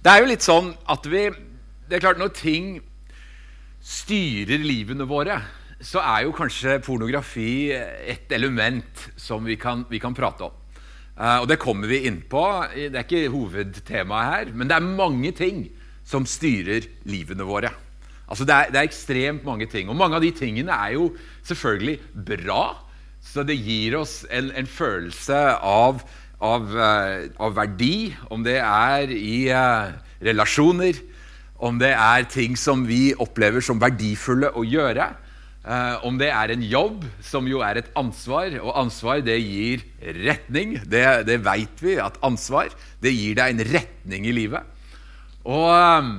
Det er jo litt sånn at vi Det er klart, når ting styrer livene våre, så er jo kanskje pornografi et element som vi kan, vi kan prate om. Uh, og det kommer vi inn på. Det er ikke hovedtemaet her, men det er mange ting som styrer livene våre. Altså det er, det er, ekstremt mange ting. Og mange av de tingene er jo selvfølgelig bra. Så det gir oss en, en følelse av, av, uh, av, verdi, om det er i uh, relasjoner, om det er ting som vi opplever som verdifulle å gjøre. Uh, om det er en jobb, som jo er et ansvar, og ansvar det gir retning. Det, det veit vi, at ansvar det gir deg en retning i livet. Og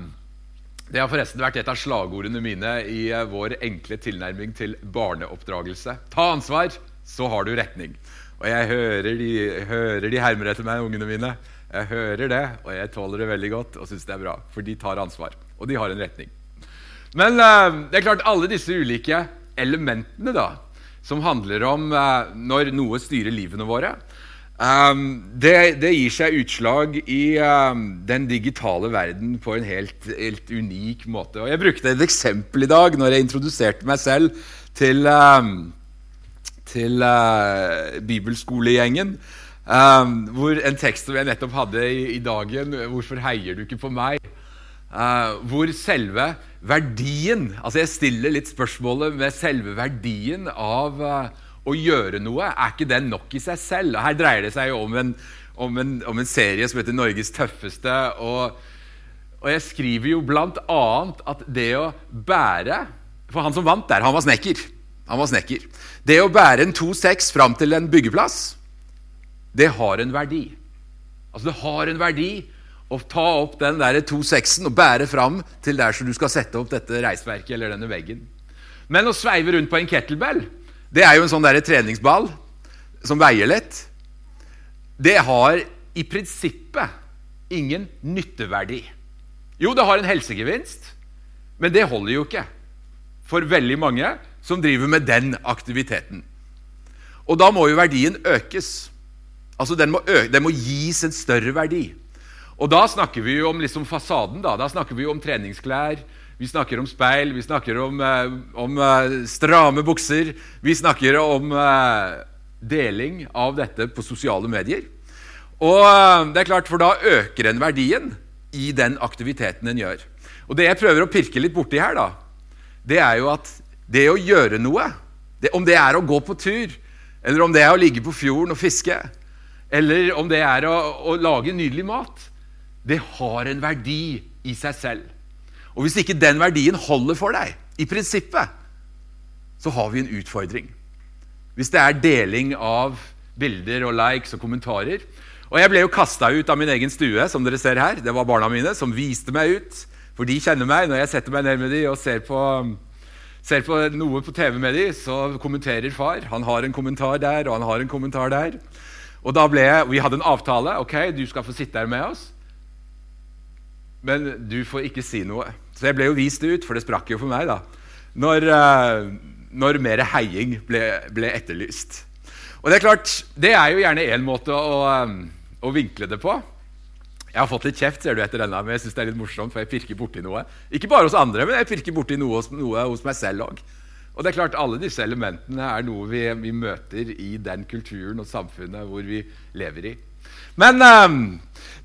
det har forresten vært et av slagordene mine i vår enkle tilnærming til barneoppdragelse. Ta ansvar, så har du retning. Og jeg hører de, hører de hermer etter meg, ungene mine. Jeg hører det, og jeg tåler det veldig godt og syns det er bra. For de tar ansvar, og de har en retning. Men uh, det er klart alle disse ulike elementene da, som handler om uh, når noe styrer livene våre, um, det, det, gir seg utslag i um, den digitale verden på en helt, helt, unik måte. Og Jeg brukte et eksempel i dag når jeg introduserte meg selv til, um, til uh, bibelskolegjengen. Um, hvor En tekst som jeg nettopp hadde i, i dagen, 'Hvorfor heier du ikke på meg?' Uh, hvor selve verdien Altså Jeg stiller litt spørsmålet med selve verdien av uh, å gjøre noe. Er ikke den nok i seg selv? Og Her dreier det seg jo om en, om en, om en serie som heter 'Norges tøffeste'. Og, og jeg skriver jo bl.a. at det å bære For han som vant der, han var snekker. Han var snekker. Det å bære en 2,6 fram til en byggeplass det har en verdi. Altså Det har en verdi å ta opp den der 2,6-en og bære fram til der så du skal sette opp dette reisverket eller denne veggen. Men å sveive rundt på en kettlebell, det er jo en sånn der treningsball som veier lett. Det har i prinsippet ingen nytteverdi. Jo, det har en helsegevinst, men det holder jo ikke for veldig mange som driver med den aktiviteten. Og da må jo verdien økes. Altså den må, øke, den må gis en større verdi. Og da snakker vi jo om liksom fasaden. Da Da snakker vi jo om treningsklær, vi snakker om speil, vi snakker om, eh, om uh, stramme bukser. Vi snakker om uh, deling av dette på sosiale medier. Og det er klart, For da øker en verdien i den aktiviteten en gjør. Og Det jeg prøver å pirke litt borti her, da, det er jo at det å gjøre noe, det, om det er å gå på tur, eller om det er å ligge på fjorden og fiske, eller om det er å, å lage nydelig mat, det har en verdi i seg selv. Og hvis ikke den verdien holder for deg, i prinsippet, så har vi en utfordring. Hvis det er deling av bilder og likes og kommentarer. Og jeg ble jo kasta ut av min egen stue, som dere ser her. Det var barna mine som viste meg ut. For de kjenner meg. Når jeg setter meg ned med de og ser på, ser på noe på TV med de, så kommenterer far. Han har en kommentar der, og han har en kommentar der. Og da ble jeg, Vi hadde en avtale. ok, Du skal få sitte her med oss, men du får ikke si noe. Så jeg ble jo vist ut, for det sprakk jo for meg, da, når, uh, når mer heiing ble, ble, etterlyst. Og Det er klart, det er jo gjerne én måte å, um, å, vinkle det på. Jeg har fått litt kjeft ser du etter denne, men jeg synes det er litt morsomt, for jeg pirker borti noe. Ikke bare hos andre, men jeg pirker borti noe, noe hos meg selv òg. Og det er klart, Alle disse elementene er noe vi, vi, møter i den kulturen og samfunnet hvor vi lever i. Men um,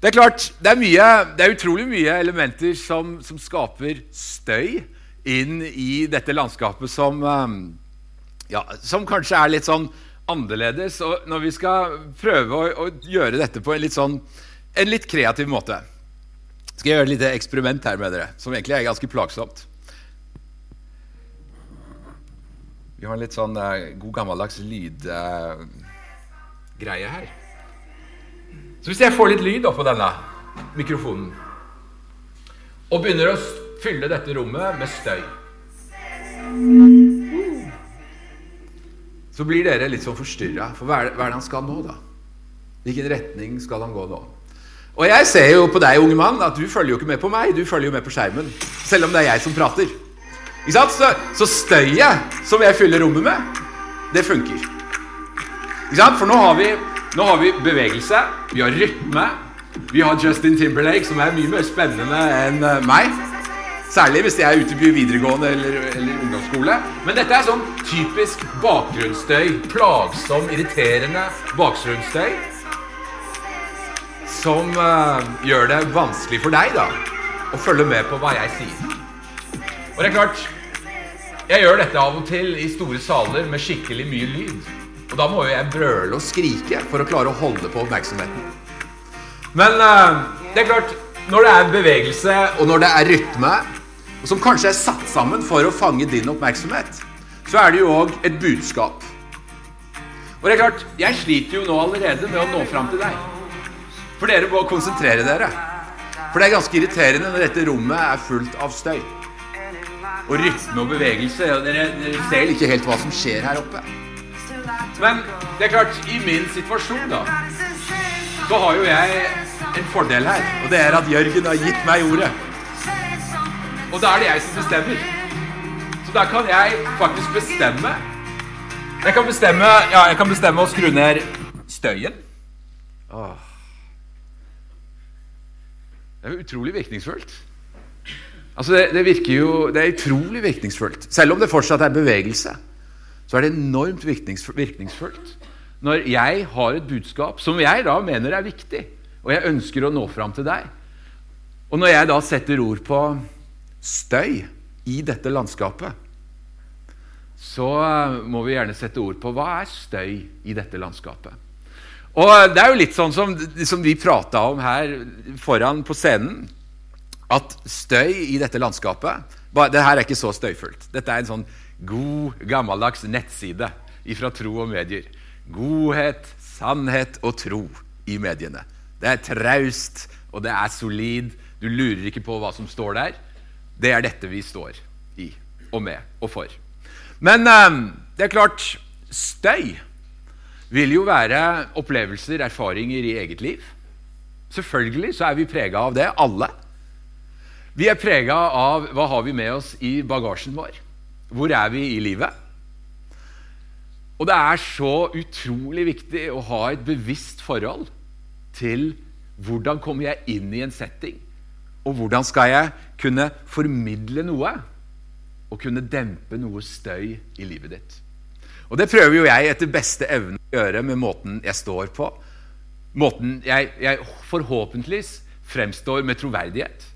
det er klart, det er, mye, det er utrolig mye elementer som, som, skaper støy inn i dette landskapet som, um, ja, som kanskje er litt sånn annerledes. Og når vi skal prøve å, å gjøre dette på en litt, sånn, en litt kreativ måte, skal jeg gjøre et lite eksperiment her med dere, som egentlig er ganske plagsomt. Vi har en litt sånn uh, god gammeldags lydgreie uh, her. Så hvis jeg får litt lyd oppå denne mikrofonen og begynner å fylle dette rommet med støy Så blir dere litt sånn forstyrra. For hva er, hva er det han skal nå, da? Hvilken retning skal han gå nå? Og jeg ser jo på deg, unge mann, at du følger jo ikke med på meg. Du følger jo med på skjermen. Selv om det er jeg som prater. Ikke sant? Så, så støyet som jeg fyller rommet med, det funker. Ikke sant? For nå har, vi, nå har vi bevegelse, vi har rytme, Vi har Justin Timberlake, som er mye mer spennende enn eh, meg. Særlig hvis jeg er ute på videregående eller, eller ungdomsskole. Men dette er sånn typisk bakgrunnsstøy. Plagsom, irriterende bakgrunnsstøy. Som uh, gjør det vanskelig for deg da å følge med på hva jeg sier. Og det er klart, jeg gjør dette av og til i store saler med skikkelig mye lyd. Og da må jo jeg brøle og skrike for å klare å holde på oppmerksomheten. Men uh, det er klart, når det er bevegelse, og når det er rytme, og som kanskje er satt sammen for å fange din oppmerksomhet, så er det jo òg et budskap. Og det er klart, jeg sliter jo nå allerede med å nå fram til deg. For dere må konsentrere dere. For det er ganske irriterende når dette rommet er fullt av støy. Og rytme og bevegelse. Og dere, dere ser ikke helt hva som skjer her oppe. Men det er klart, i min situasjon, da, så har jo jeg en fordel her. Og det er at Jørgen har gitt meg ordet. Og da er det jeg som bestemmer. Så da kan jeg faktisk bestemme. Jeg kan bestemme, ja, jeg kan bestemme å skru ned støyen. Åh. Det er jo utrolig virkningsfullt. Altså det, det, virker jo, det er utrolig virkningsfullt. Selv om det fortsatt er bevegelse, så er det enormt virkningsfullt når jeg har et budskap som jeg da mener er viktig, og jeg ønsker å nå fram til deg. Og når jeg da setter ord på støy i dette landskapet, så må vi gjerne sette ord på hva er støy i dette landskapet. Og Det er jo litt sånn som, som vi prata om her foran på scenen. At støy i dette landskapet Det her er ikke så støyfullt. Dette er en sånn god, gammeldags nettside ifra tro og medier. Godhet, sannhet og tro i mediene. Det er traust, og det er solid. Du lurer ikke på hva som står der. Det er dette vi står i og med og for. Men um, det er klart støy vil jo være opplevelser, erfaringer i eget liv. Selvfølgelig så er vi prega av det, alle. Vi er prega av hva har vi med oss i bagasjen vår. Hvor er vi i livet? Og det er så utrolig viktig å ha et bevisst forhold til hvordan kommer jeg inn i en setting, og hvordan skal jeg kunne formidle noe og kunne dempe noe støy i livet ditt. Og det prøver jo jeg etter beste evne å gjøre med måten jeg står på. Måten jeg, jeg forhåpentligvis fremstår med troverdighet.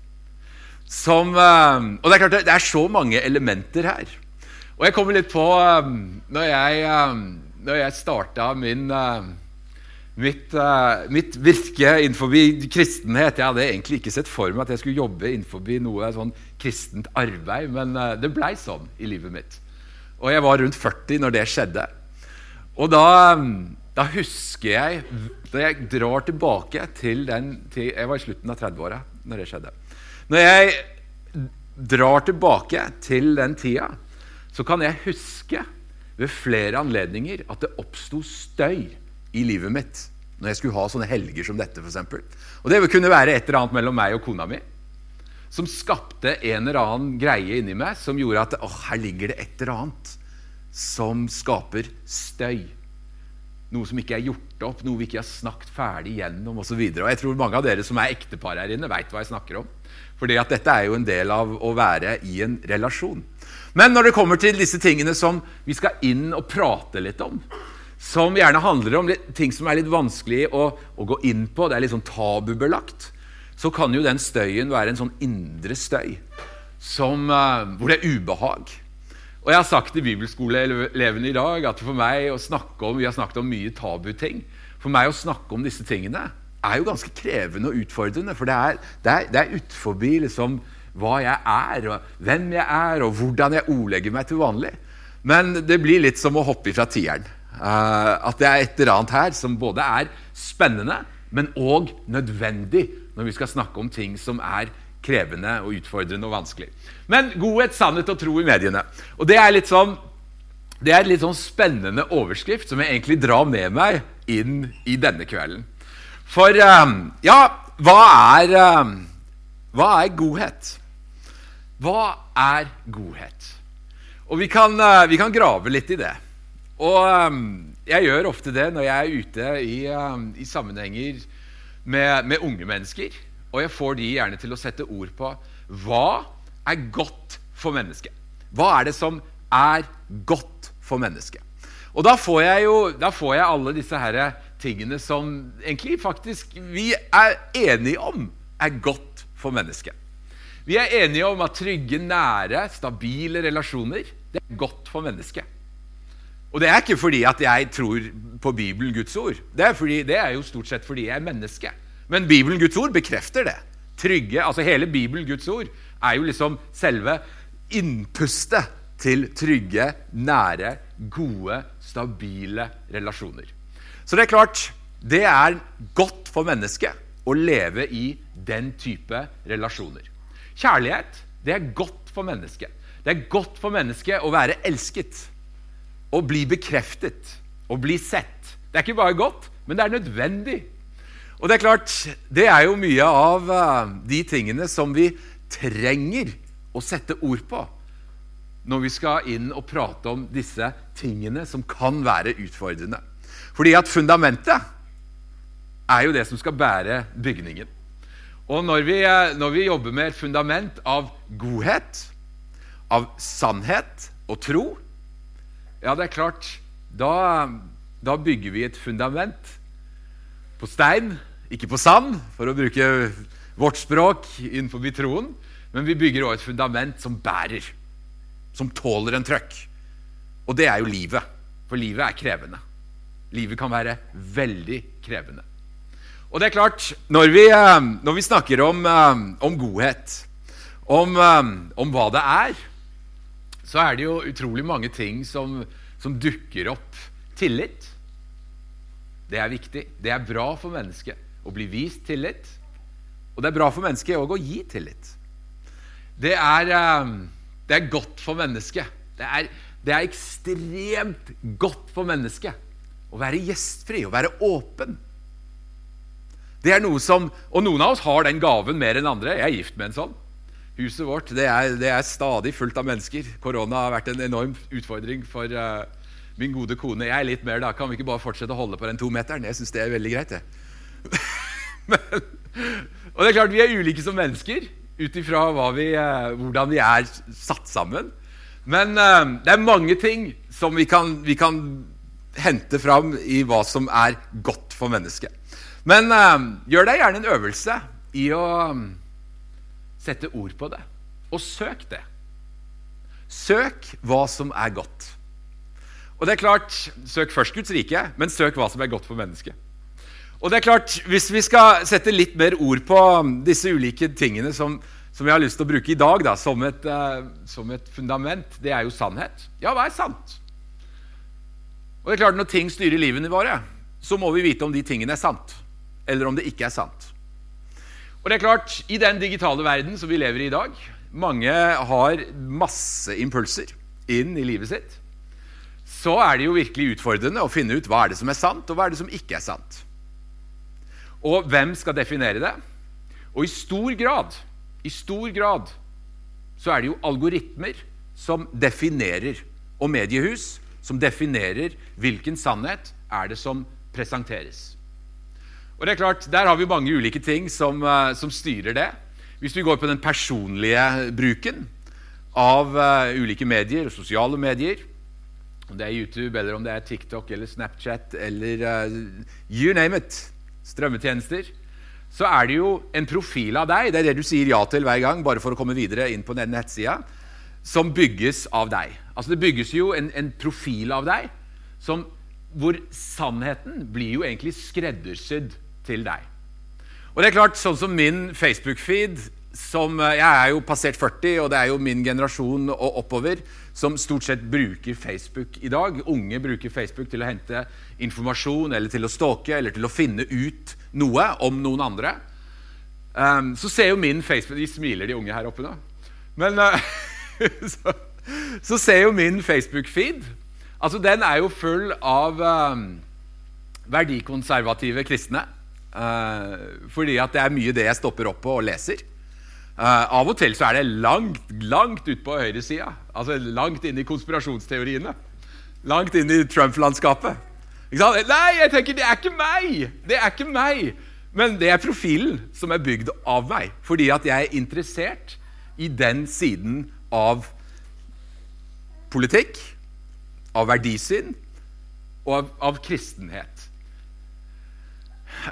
Som, uh, og det er klart, det er så mange elementer her. Og jeg kommer litt på uh, Når jeg, uh, når jeg starta min Mitt, mitt, virke innenfor kristenhet Jeg hadde egentlig ikke sett for meg at jeg skulle jobbe innenfor noe sånn kristent arbeid, men det blei sånn i livet mitt. Og jeg var rundt 40 når det skjedde. Og da, da husker jeg Da jeg drar tilbake til den til, Jeg var i slutten av 30-åra når det skjedde. Når jeg drar tilbake til den tida, så kan jeg huske ved flere anledninger at det oppsto støy i livet mitt når jeg skulle ha sånne helger som dette. For eksempel. og det kunne være et eller annet mellom meg og kona mi som skapte en eller annen greie inni meg som gjorde at åh, her ligger det et eller annet som skaper støy. Noe som ikke er gjort opp, noe vi ikke har snakket ferdig gjennom osv. Jeg tror mange av dere som er ektepar her inne, veit hva jeg snakker om. At dette er jo en del av å være i en relasjon. Men når det kommer til disse tingene som vi skal inn og prate litt om, som gjerne handler om ting som er litt vanskelig å, å gå inn på, det er litt sånn tabubelagt, så kan jo den støyen være en sånn indre støy som, uh, hvor det er ubehag. Og jeg har sagt til bibelskoleelevene i dag at for meg å snakke om, vi har snakket om mye tabuting. For meg å snakke om disse tingene er jo ganske krevende og utfordrende. For det er, det er, er utenfor liksom, hva jeg er, og hvem jeg er, og hvordan jeg ordlegger meg til vanlig. Men det blir litt som å hoppe ifra tieren. Uh, at det er et eller annet her som både er spennende, men òg nødvendig når vi skal snakke om ting som er krevende og utfordrende og vanskelig. Men godhet, sannhet og tro i mediene. Og Det er litt sånn det er en litt sånn spennende overskrift som jeg egentlig drar med meg inn i denne kvelden. For um, ja, hva er, um, hva er godhet? Hva er godhet? Og vi kan, uh, vi kan grave litt i det. Og jeg gjør ofte det når jeg er ute i, i sammenhenger med, med unge mennesker. Og jeg får de gjerne til å sette ord på hva er godt for mennesket. Hva er det som er godt for mennesket? Og da får jeg jo får jeg alle disse her tingene som egentlig faktisk vi er enige om er godt for mennesket. Vi er enige om at trygge, nære, stabile relasjoner det er godt for mennesket. Og det er ikke fordi at jeg tror på Bibelen, Guds ord. Det er, fordi, det er jo stort sett fordi jeg er menneske. Men Bibelen, Guds ord, bekrefter det. Trygge, altså Hele Bibelen, Guds ord, er jo liksom selve innpustet til trygge, nære, gode, stabile relasjoner. Så det er klart, det er godt for mennesket å leve i den type relasjoner. Kjærlighet, det er godt for mennesket. Det er godt for mennesket å være elsket. Å bli bekreftet. Å bli sett. Det er ikke bare godt, men det er nødvendig. Og det er klart, det er jo mye av uh, de tingene som vi trenger å sette ord på når vi skal inn og prate om disse tingene som kan være utfordrende. Fordi at fundamentet er jo det som skal bære bygningen. Og når vi, uh, når vi jobber med et fundament av godhet, av sannhet og tro, ja, det er klart da, da bygger vi et fundament på stein, ikke på sand, for å bruke vårt språk innenfor troen. Men vi bygger også et fundament som bærer, som tåler en trøkk. Og det er jo livet. For livet er krevende. Livet kan være veldig krevende. Og det er klart, når vi, eh, når vi snakker om, eh, om godhet, om, eh, om hva det er så er det jo utrolig mange ting som, som dukker opp. Tillit. Det er viktig. Det er bra for mennesket å bli vist tillit. Og det er bra for mennesket òg å gi tillit. Det er, eh, det er, godt for mennesket. Det er, det er ekstremt godt for mennesket å være gjestfri, å være åpen. Det er noe som, Og noen av oss har den gaven mer enn andre. Jeg er gift med en sånn. Huset vårt det er, det er, stadig fullt av mennesker. Korona har vært en enorm utfordring for uh, min gode kone. Jeg er litt mer, da. Kan vi ikke bare fortsette å holde på den tometeren? Jeg syns det er veldig greit, det. Men, og det er klart, vi er ulike som mennesker ut ifra uh, hvordan vi er satt sammen. Men uh, det er mange ting som vi kan, vi kan, hente fram i hva som er godt for mennesket. Men gjør deg gjerne en øvelse i å Sette ord på det. Og søk det. Søk hva som er godt. Og det er klart, Søk først Guds rike, men søk hva som er godt for mennesket. Og det er klart, Hvis vi skal sette litt mer ord på disse ulike tingene som, som jeg har lyst til å bruke i dag da, som, et, uh, som et fundament, det er jo sannhet. Ja, hva er sant? Og det er klart, Når ting styrer livene våre, så må vi vite om de tingene er sant, eller om det ikke er sant. Og det er klart, I den digitale verden som vi lever i i dag Mange har masse impulser inn i livet sitt. Så er det jo virkelig utfordrende å finne ut hva er det som er sant, og hva er det som ikke er sant. Og hvem skal definere det? Og i stor grad, i stor grad så er det jo algoritmer som definerer, og mediehus som definerer hvilken sannhet er det som presenteres. Og det er klart, Der har vi mange ulike ting som, uh, som styrer det. Hvis vi går på den personlige bruken av uh, ulike medier, og sosiale medier, om det er YouTube, eller om det er TikTok eller Snapchat eller uh, you name it, strømmetjenester, så er det jo en profil av deg, det er det du sier ja til hver gang, bare for å komme videre inn på den nettsida, som bygges av deg. Altså Det bygges jo en, en profil av deg som, hvor sannheten blir jo egentlig skreddersydd til deg. Og det er klart, sånn som min Facebook-feed som, eh, Jeg er jo passert 40, og det er jo min generasjon og oppover som stort sett bruker Facebook i dag. Unge bruker Facebook til å hente informasjon eller til å stalke eller til å finne ut noe om noen andre. Um, så ser jo min Facebook De smiler, de unge her oppe nå. Men uh, så, så, ser jo min Facebook-feed Altså, den er jo full av um, verdikonservative kristne. Uh, fordi at det er mye det jeg stopper opp på og leser. Uh, av og til så er det langt, langt ut på høyresida. Altså langt inn i konspirasjonsteoriene. Langt inn i Trump-landskapet. Nei, jeg tenker det er ikke meg! Det er ikke meg! Men det er profilen som er bygd av meg, fordi at jeg er interessert i den siden av politikk, av verdisyn og av, av kristenhet.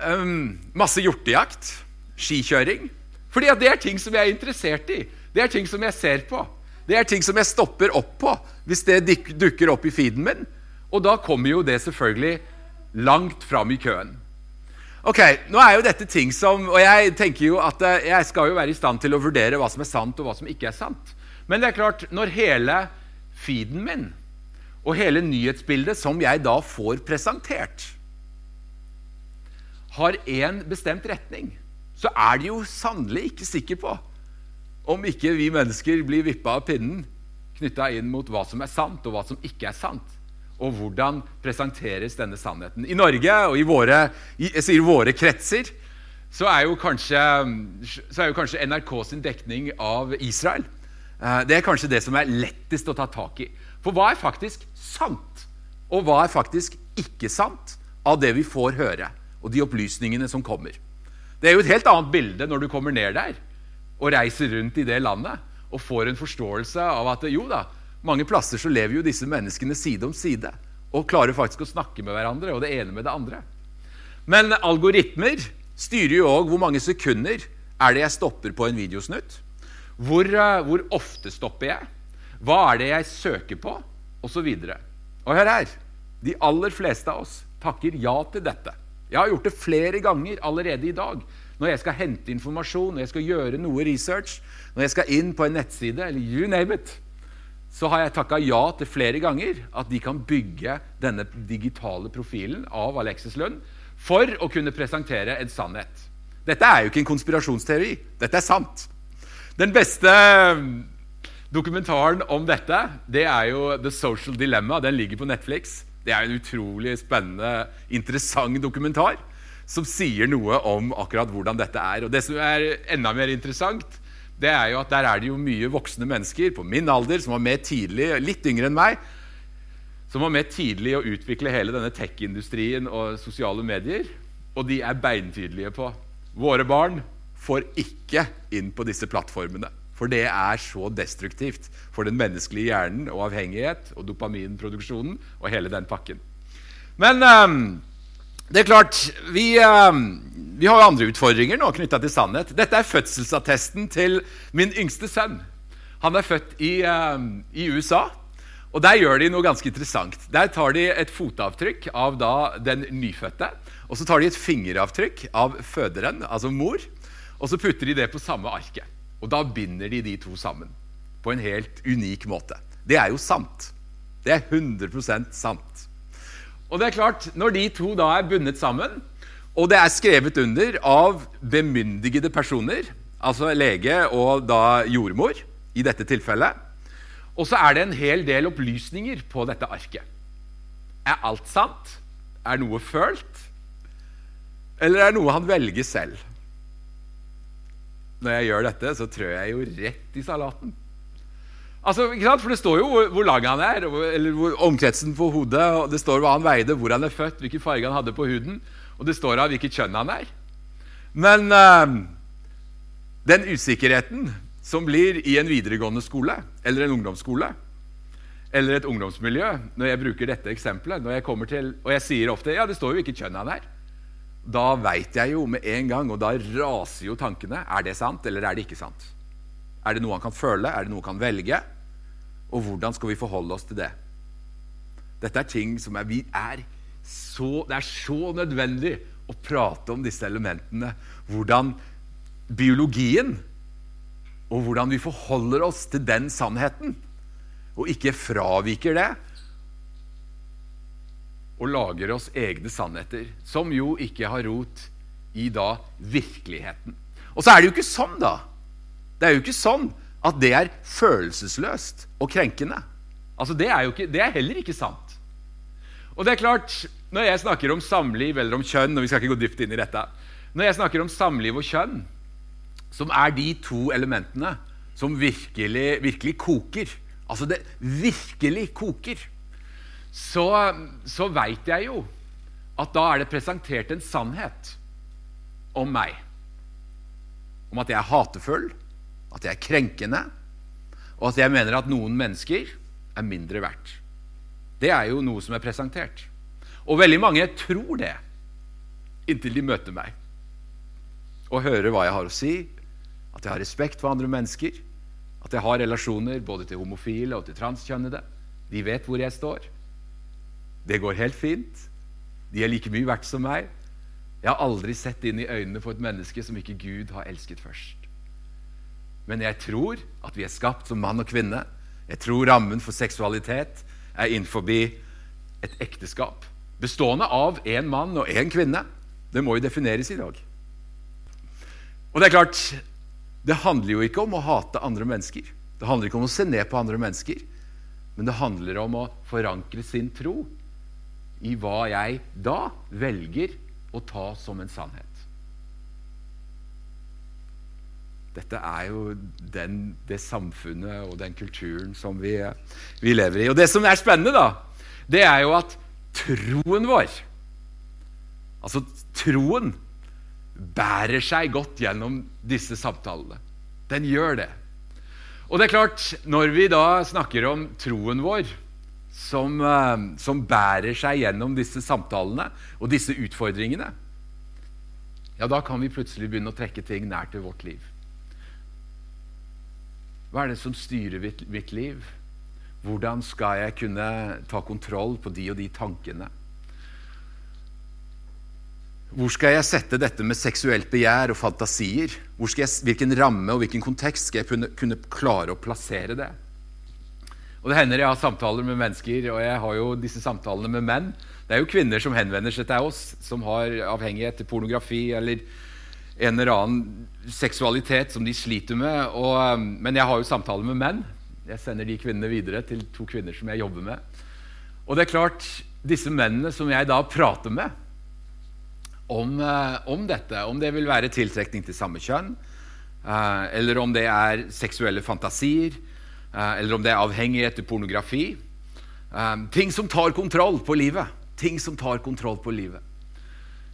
Um, masse hjortejakt, skikjøring. Fordi det er ting som jeg er interessert i. Det er ting som jeg ser på. Det er ting som jeg stopper opp på hvis det dukker opp i feeden min. Og da kommer jo det selvfølgelig langt fram i køen. Ok, nå er jo dette ting som, Og jeg tenker jo at eh, jeg skal jo være i stand til å vurdere hva som er sant, og hva som ikke er sant. Men det er klart, når hele feeden min og hele nyhetsbildet som jeg da får presentert, har én bestemt retning, så er de jo sannelig ikke sikker på om ikke vi mennesker blir vippa av pinnen knytta inn mot hva som er sant, og hva som ikke er sant. Og hvordan presenteres denne sannheten. I Norge og i våre, jeg sier våre kretser så er, jo kanskje, så er jo kanskje NRK sin dekning av Israel eh, det er kanskje det som er lettest å ta tak i. For hva er faktisk sant, og hva er faktisk ikke sant av det vi får høre, og de opplysningene som kommer? Det er jo et helt annet bilde når du kommer ned der og reiser rundt i det landet og får en forståelse av at jo da, mange plasser så lever jo disse menneskene side om side og klarer faktisk å snakke med hverandre og det ene med det andre. Men algoritmer styrer jo òg hvor mange sekunder er det jeg stopper på en videosnutt. Hvor, uh, hvor ofte stopper jeg? Hva er det jeg søker på? Og så videre. Og hør her. De aller fleste av oss takker ja til dette. Jeg har gjort det flere ganger allerede i dag. Når jeg skal hente informasjon, når jeg skal gjøre noe research, når jeg skal inn på en nettside, eller you name it, så har jeg takka ja til flere ganger at de kan bygge denne digitale profilen av Alexis Lund for å kunne presentere en sannhet. Dette er jo ikke en konspirasjonsteori. Dette er sant. Den beste dokumentaren om dette det er jo The Social Dilemma. Den ligger på Netflix. Det er en utrolig spennende, interessant dokumentar som sier noe om akkurat hvordan dette er. Og Det som er enda mer interessant, det er jo at der er det jo mye voksne mennesker på min alder som var med tidlig, litt yngre enn meg, som var med tidlig å utvikle hele denne tech-industrien og sosiale medier. Og de er beintydelige på våre barn får ikke inn på disse plattformene. For det er så destruktivt for den menneskelige hjernen og avhengighet og dopaminproduksjonen og hele den pakken. Men um, det er klart, vi, um, vi har jo andre utfordringer nå knytta til sannhet. Dette er fødselsattesten til min yngste sønn. Han er født i, um, i USA. Og Der gjør de noe ganske interessant. Der tar de et fotavtrykk av den nyfødte. Og så tar de et fingeravtrykk av føderen, altså mor, og så putter de det på samme arket. Og da binder de de to sammen på en helt unik måte. Det er jo sant. Det er 100% sant. Og det er klart, når de to da er bundet sammen, og det er skrevet under av bemyndigede personer, altså lege og da jordmor i dette tilfellet, og så er det en hel del opplysninger på dette arket. Er alt sant? Er noe følt? Eller er noe han velger selv? Når jeg gjør dette, så trør jeg jo rett i salaten. Altså, ikke sant? For Det står jo hvor, hvor lang han er, eller hvor, omkretsen på hodet. og Det står hva han veide, hvor han er født, hvilken farge han hadde på huden. Og det står av hvilket kjønn han er. Men uh, den usikkerheten som blir i en videregående skole eller en ungdomsskole eller et ungdomsmiljø, når jeg bruker dette eksempelet, når jeg kommer til, og jeg sier ofte ja, det står jo hvilket kjønn han er da veit jeg jo med en gang, og da raser jo tankene. Er det sant, eller er det ikke sant? Er det noe han kan føle? Er det noe han kan velge? Og hvordan skal vi forholde oss til det? Dette er ting som er, vi er så, Det er så nødvendig å prate om disse elementene. Hvordan biologien og hvordan vi forholder oss til den sannheten, og ikke fraviker det, og lager oss egne sannheter, som jo ikke har rot i da virkeligheten. Og så er det jo ikke sånn, da. Det er jo ikke sånn at det er følelsesløst og krenkende. Altså, Det er jo ikke, det er heller ikke sant. Og det er klart, Når jeg snakker om samliv eller om kjønn og vi skal ikke gå dypt inn i dette, Når jeg snakker om samliv og kjønn, som er de to elementene som virkelig, virkelig koker Altså, det virkelig koker så, så veit jeg jo at da er det presentert en sannhet om meg. Om at jeg er hatefull, at jeg er krenkende, og at jeg mener at noen mennesker er mindre verdt. Det er jo noe som er presentert. Og veldig mange tror det inntil de møter meg og hører hva jeg har å si, at jeg har respekt for andre mennesker, at jeg har relasjoner både til homofile og til transkjønnede. De vet hvor jeg står. Det går helt fint. De er like mye verdt som meg. Jeg har aldri sett inn i øynene på et menneske som ikke Gud har elsket først. Men jeg tror at vi er skapt som mann og kvinne. Jeg tror rammen for seksualitet er innenfor et ekteskap bestående av én mann og én kvinne. Det må jo defineres i dag. Og det er klart, det handler jo ikke om å hate andre mennesker. Det handler ikke om å se ned på andre mennesker. Men det handler om å forankre sin tro i hva jeg da velger å ta som en sannhet. Dette er jo den, det samfunnet og den kulturen som vi, vi, lever i. Og det som er spennende, da, det er jo at troen vår, altså troen, bærer seg godt gjennom disse samtalene. Den gjør det. Og det er klart, når vi da snakker om troen vår, som, eh, som bærer seg gjennom disse samtalene og disse utfordringene, ja, da kan vi plutselig begynne å trekke ting nær til vårt liv. Hva er det som styrer mitt, liv? Hvordan skal jeg kunne ta kontroll på de og de tankene? Hvor skal jeg sette dette med seksuelt begjær og fantasier? Jeg, hvilken ramme og hvilken kontekst skal jeg kunne, kunne, klare å plassere det? Og Det hender jeg har samtaler med mennesker, og jeg har jo disse samtalene med menn. Det er jo kvinner som henvender seg til oss, som har avhengighet til pornografi eller en eller annen seksualitet som de sliter med. Og, um, men jeg har jo samtaler med menn. Jeg sender de kvinnene videre til to kvinner som jeg jobber med. Og det er klart, disse mennene som jeg da prater med om, uh, om dette, om det vil være tiltrekning til samme kjønn, uh, eller om det er seksuelle fantasier, eller om det er avhengighet til pornografi um, Ting som tar kontroll på livet. Ting som tar kontroll på livet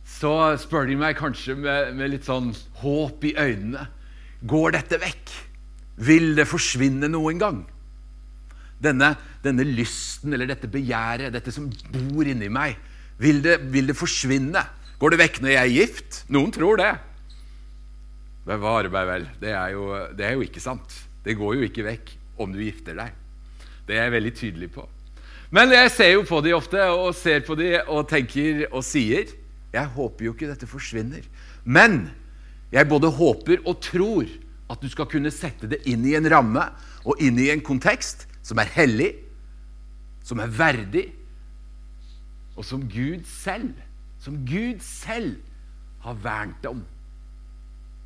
så spør de meg kanskje med, med, litt sånn håp i øynene Går dette vekk? Vil det forsvinne noen gang? Denne, denne lysten eller dette begjæret, dette som bor inni meg, vil det, vil det, forsvinne? Går det vekk når jeg er gift? Noen tror det. Bevare meg vel. Det er, jo, det er jo ikke sant. Det går jo ikke vekk om du gifter deg. Det er jeg veldig tydelig på. Men jeg ser jo på de ofte og ser på de og tenker og sier jeg håper jo ikke dette forsvinner. Men jeg både håper og tror at du skal kunne sette det inn i en ramme og inn i en kontekst som er hellig, som er verdig, og som Gud selv, som Gud selv har vernet om.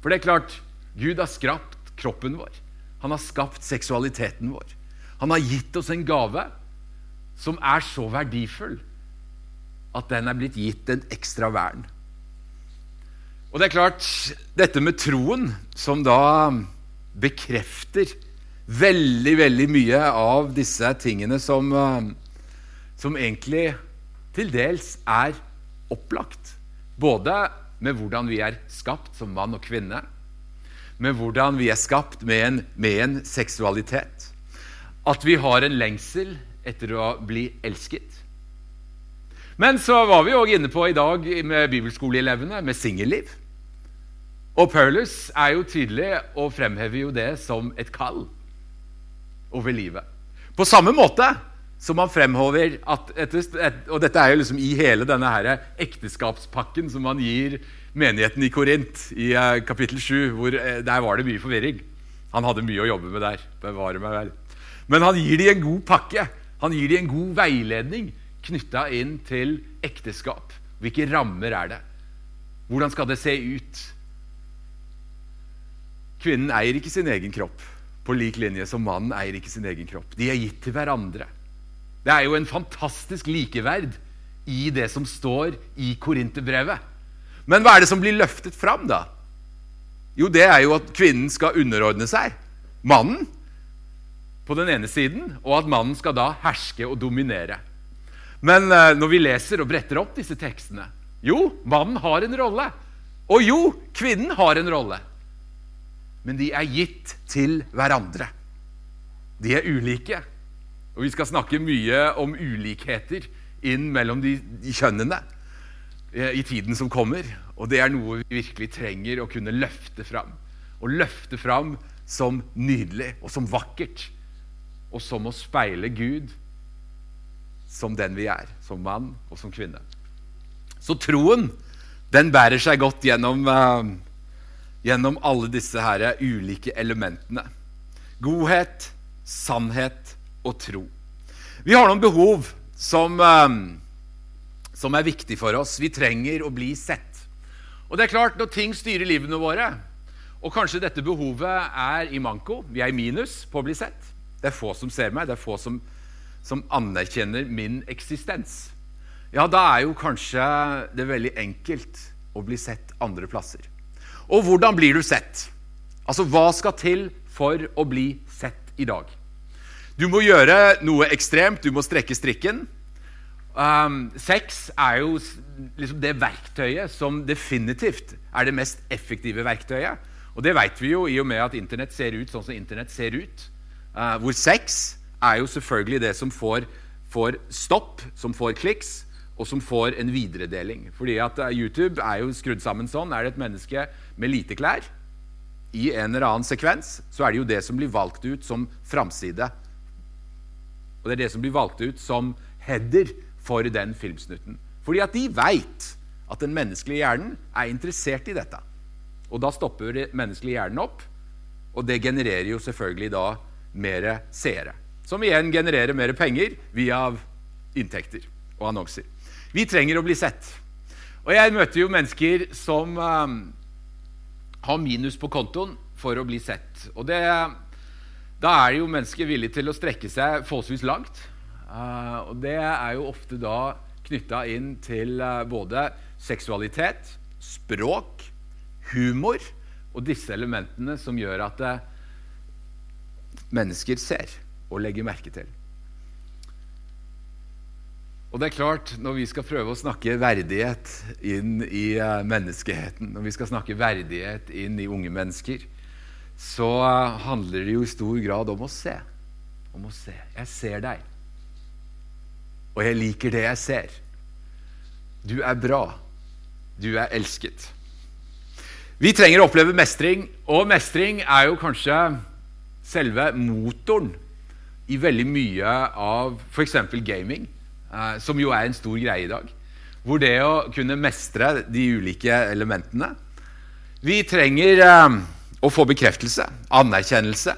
For det er klart, Gud har skrapt kroppen vår. Han har skapt seksualiteten vår. Han har gitt oss en gave som er så verdifull at den er blitt gitt en ekstra vern. Og det er klart, dette med troen, som da bekrefter veldig, veldig mye av disse tingene som, eh, som egentlig til dels er opplagt. Både med hvordan vi er skapt som mann og kvinne, med hvordan vi er skapt med en, med en seksualitet. At vi har en lengsel etter å bli elsket. Men så var vi òg inne på i dag med bibelskoleelevene med singelliv. Og Paulus er jo tydelig og fremhever jo det som et kall over livet. På samme måte som han fremhover, at Og dette er jo liksom i hele denne her ekteskapspakken som han gir menigheten i Korint i uh, kapittel 7, hvor uh, der var det mye forvirring. Han hadde mye å jobbe med der. Bevare meg vel. Men han gir dem en god pakke. Han gir dem en god veiledning knytta inn til ekteskap. Hvilke rammer er det? Hvordan skal det se ut? Kvinnen eier ikke sin egen kropp på lik linje som mannen eier ikke sin egen kropp. De er gitt til hverandre. Det er jo en fantastisk likeverd i det som står i Korinterbrevet. Men hva er det som blir løftet fram, da? Jo, det er jo at kvinnen skal underordne seg mannen på den ene siden, og at mannen skal da herske og dominere. Men uh, når vi leser og bretter opp disse tekstene Jo, mannen har en rolle. Og jo, kvinnen har en rolle. Men de er gitt til hverandre. De er ulike. Og vi skal snakke mye om ulikheter inn mellom de, kjønnene eh, i tiden som kommer. Og det er noe vi virkelig trenger å kunne løfte fram. Og løfte fram som nydelig og som vakkert. Og som å speile Gud som den vi er, som mann og som kvinne. Så troen den bærer seg godt gjennom, uh, gjennom alle disse her ulike elementene. Godhet, sannhet og tro. Vi har noen behov som, uh, som er viktig for oss. Vi trenger å bli sett. Og det er klart, Når ting styrer livene våre, og kanskje dette behovet er i manko, vi er i minus på å bli sett Det er få som ser meg, det er få som, som anerkjenner min eksistens ja, da er jo kanskje det veldig enkelt å bli sett andre plasser. Og hvordan blir du sett? Altså, hva skal til for å bli sett i dag? Du må gjøre noe ekstremt. Du må strekke strikken. Um, sex er jo liksom det verktøyet som definitivt er det mest effektive verktøyet. Og det vet vi jo i og med at Internett ser ut sånn som Internett ser ut. Uh, hvor sex er jo selvfølgelig det som får, får stopp, som får kliks, og som får en videredeling. Fordi at uh, YouTube er jo skrudd sammen sånn. Er det et menneske med lite klær i en eller annen sekvens, så er det jo det som blir valgt ut som framside. Og det er det som blir valgt ut som header for den filmsnutten. Fordi at de veit at den menneskelige hjernen er interessert i dette. Og da stopper den menneskelige hjernen opp, og det genererer jo selvfølgelig da mer seere. Som igjen genererer mer penger via inntekter og annonser. Vi trenger å bli sett. Og jeg møter jo mennesker som um, har minus på kontoen for å bli sett. Og det, da er jo mennesker villige til å strekke seg forholdsvis langt. Uh, og det er jo ofte da knytta inn til uh, både seksualitet, språk, humor og disse elementene som gjør at uh, mennesker ser og legger merke til. Og det er klart, Når vi skal prøve å snakke verdighet inn i menneskeheten, når vi skal snakke verdighet inn i unge mennesker, så handler det jo i stor grad om å se. Om å se. Jeg ser deg. Og jeg liker det jeg ser. Du er bra. Du er elsket. Vi trenger å oppleve mestring, og mestring er jo kanskje selve motoren i veldig mye av f.eks. gaming. Eh, som jo er en stor greie i dag. Hvor det å kunne mestre de ulike elementene Vi trenger eh, å få bekreftelse, anerkjennelse,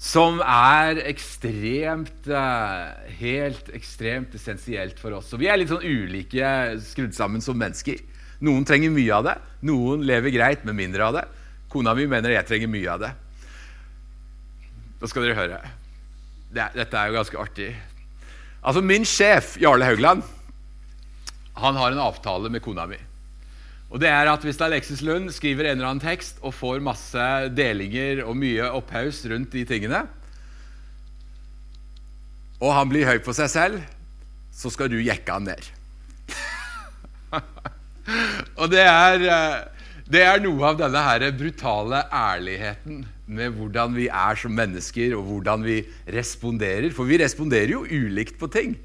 som er ekstremt eh, Helt ekstremt essensielt for oss. Og vi er litt sånn ulike skrudd sammen som mennesker. Noen trenger mye av det, noen lever greit med mindre av det. Kona mi mener jeg trenger mye av det. Da skal dere høre. dette er jo ganske artig. Altså Min sjef, Jarle Haugland, han har en avtale med kona mi. Og det er at Hvis Alexis Lund skriver en eller annen tekst og får masse delinger og mye opphaus rundt de tingene, og han blir høy på seg selv, så skal du jekke han ned. og det er, eh, det er noe av denne her brutale ærligheten med hvordan vi er som mennesker, og hvordan vi responderer. For vi responderer jo ulikt på ting.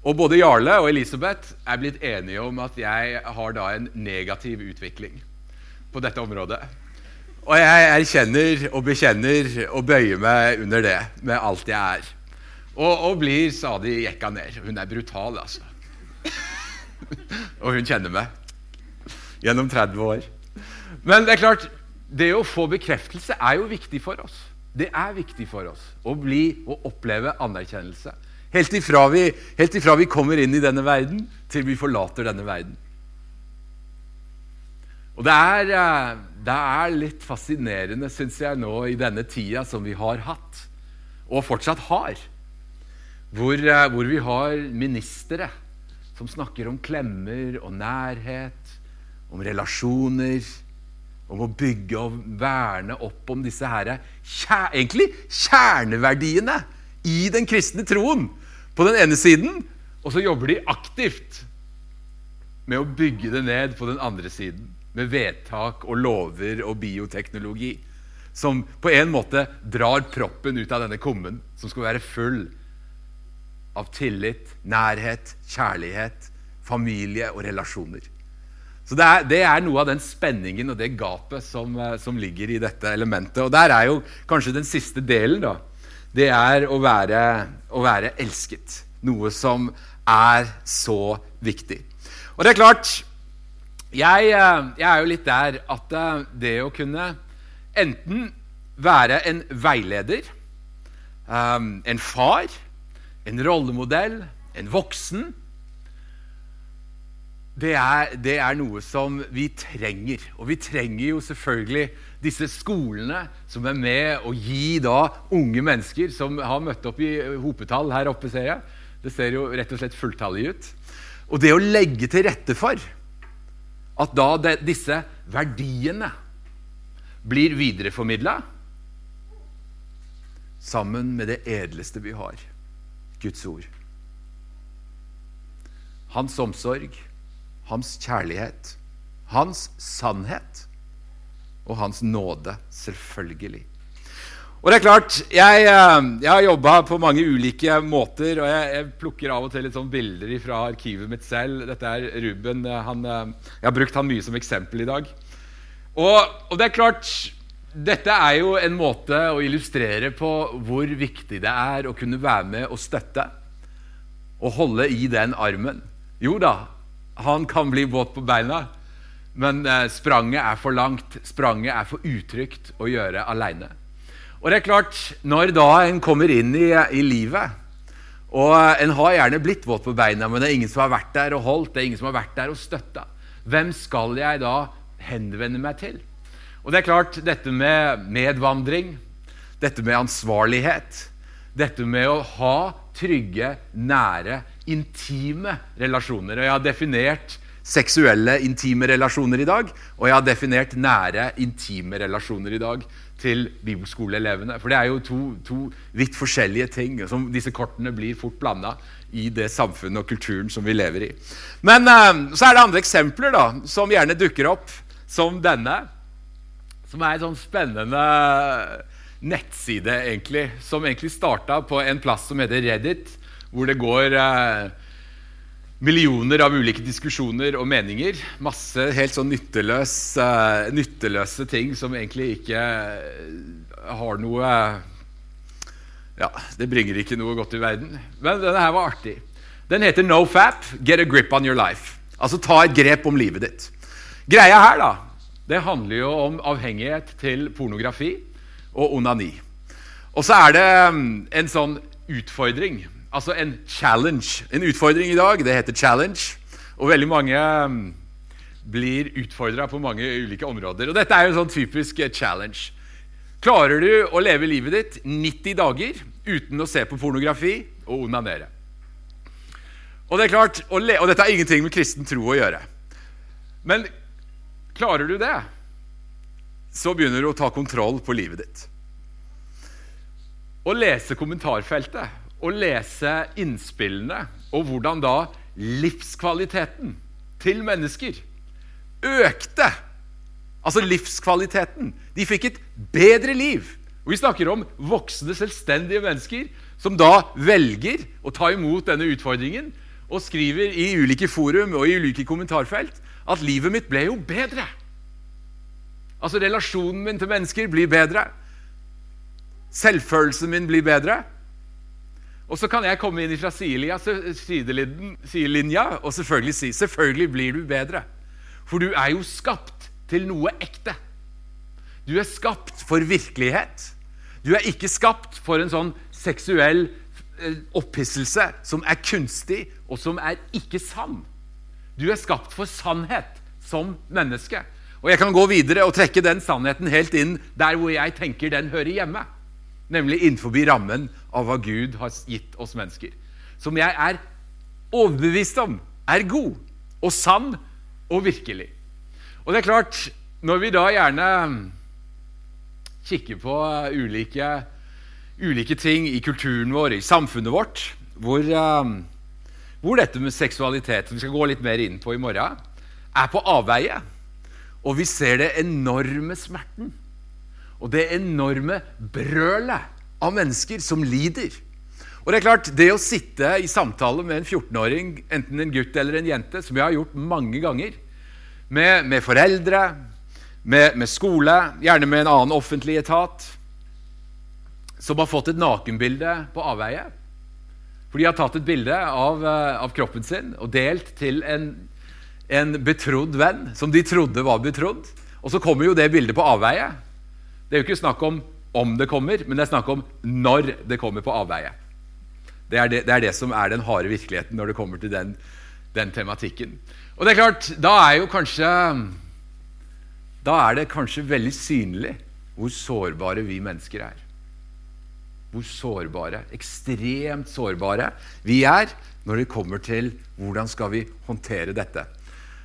Og både Jarle og Elisabeth er blitt enige om at jeg har da en negativ utvikling på dette området. Og jeg erkjenner og bekjenner og bøyer meg under det med alt jeg er. Og, og blir stadig jekka ned. Hun er brutal, altså. og hun kjenner meg gjennom 30 år. Men det er klart, det å få bekreftelse er jo viktig for oss. Det er viktig for oss å bli og oppleve anerkjennelse. Helt ifra, vi, helt ifra vi kommer inn i denne verden, til vi forlater denne verden. Og det er, eh, det er litt fascinerende, syns jeg, nå i denne tida som vi har hatt, og fortsatt har, hvor, eh, hvor vi har ministre som snakker om klemmer og nærhet, om relasjoner om å bygge og verne opp om disse her, kjær, egentlig kjerneverdiene i den kristne troen på den ene siden, og så jobber de aktivt med å bygge det ned på den andre siden. med vedtak og lover og bioteknologi. Som på en måte drar proppen ut av denne kummen, som skal være full av tillit, nærhet, kjærlighet, familie og relasjoner. Så det er, det er, noe av den spenningen og det gapet som, eh, som, ligger i dette elementet. Og der er jo kanskje den siste delen, da. Det er å være, å være elsket. Noe som er så viktig. Og det er klart jeg, eh, jeg, er jo litt der at eh, det å kunne enten være en veileder, en far, en rollemodell, en voksen det er, det er, noe som vi trenger. Og vi trenger jo selvfølgelig disse skolene som er med å gi da unge mennesker som har møtt opp i hopetall her oppe, ser jeg. Det ser jo rett og slett fulltallig ut. Og det å legge til rette for at da de, disse verdiene blir videreformidla sammen med det edleste vi har Guds ord. Hans omsorg hans kjærlighet, hans sannhet og hans nåde, selvfølgelig. Og det er klart, Jeg, eh, jeg har jobba på mange ulike måter, og jeg, jeg, plukker av og til litt sånn bilder fra arkivet mitt selv. Dette er Ruben. Eh, han, eh, jeg har brukt han mye som eksempel i dag. Og, og, det er klart, dette er jo en måte å illustrere på hvor viktig det er å kunne være med og støtte og holde i den armen. Jo da, han kan bli våt på beina, men eh, spranget er for langt. Spranget er for utrygt å gjøre aleine. Og det er klart, når da en kommer inn i, i livet og En har gjerne blitt våt på beina, men det er ingen som har vært der og holdt. det er ingen som har vært der og støtta. Hvem skal jeg da henvende meg til? Og det er klart, dette med medvandring, dette med ansvarlighet, dette med å ha trygge, nære, intime relasjoner. Og jeg har definert seksuelle, intime relasjoner i dag, og jeg har definert nære, intime relasjoner i dag til bibelskoleelevene. For det er jo to, to vidt forskjellige ting. som Disse kortene blir fort blanda i det samfunnet og kulturen som vi lever i. Men uh, så er det andre eksempler da, som gjerne dukker opp, som denne. Som er et sånn spennende nettside egentlig, som egentlig starta på en plass som heter Reddit, hvor det går eh, millioner av ulike diskusjoner og meninger. Masse helt sånn nytteløs, eh, nytteløse ting som egentlig ikke eh, har noe Ja, det bringer ikke noe godt i verden. Men denne her var artig. Den heter NoFap Get a grip on your life. Altså ta et grep om livet ditt. Greia her, da, det handler jo om avhengighet til pornografi og onani. Og så er det mm, en sånn utfordring, altså en challenge. En utfordring i dag, det heter challenge. Og veldig mange mm, blir utfordra på mange ulike områder. Og dette er jo en sånn typisk eh, challenge. Klarer du å leve livet ditt 90 dager uten å se på pornografi og onanere? Og, det er klart, og dette har ingenting med kristen tro å gjøre. Men klarer du det? Så begynner du å ta kontroll på livet ditt. Å lese kommentarfeltet å lese innspillene og hvordan da livskvaliteten til mennesker økte. Altså livskvaliteten. De fikk et bedre liv. Og Vi snakker om voksne, selvstendige mennesker som da velger å ta imot denne utfordringen og skriver i ulike forum og i ulike kommentarfelt at livet mitt ble jo bedre. Altså relasjonen min til mennesker blir bedre. Selvfølelsen min blir bedre. Og så kan jeg komme inn fra sidelinja og selvfølgelig si selvfølgelig blir du bedre. For du er jo skapt til noe ekte. Du er skapt for virkelighet. Du er ikke skapt for en sånn seksuell eh, opphisselse som er kunstig, og som er ikke sann. Du er skapt for sannhet som menneske. Og jeg kan gå videre og trekke den sannheten helt inn der hvor jeg tenker den hører hjemme. Nemlig innenfor rammen av hva Gud har gitt oss mennesker. Som jeg er overbevist om er god og sann og virkelig. Og det er klart, når vi da gjerne kikker på ulike, ulike ting i kulturen vår, i samfunnet vårt, hvor, uh, hvor dette med seksualitet, som vi skal gå litt mer inn på i morgen, er på avveie Og vi ser det enorme smerten og det enorme brølet av mennesker som lider. Og Det er klart, det å sitte i samtale med en 14-åring, enten en gutt eller en jente, som jeg har gjort mange ganger, med, med foreldre, med, med, skole, gjerne med en annen offentlig etat, som har fått et nakenbilde på avveie. For de har tatt et bilde av, eh, av kroppen sin og delt til en, en betrodd venn som de trodde var betrodd. Og så kommer jo det bildet på avveie. Det er jo ikke snakk om om det kommer, men det er snakk om når det kommer på avveie. Det er det, det er det, som er den harde virkeligheten når det kommer til den, den, tematikken. Og det er klart, da er jo kanskje Da er det kanskje veldig synlig hvor sårbare vi mennesker er. Hvor sårbare, ekstremt sårbare, vi er når det kommer til hvordan skal vi håndtere dette.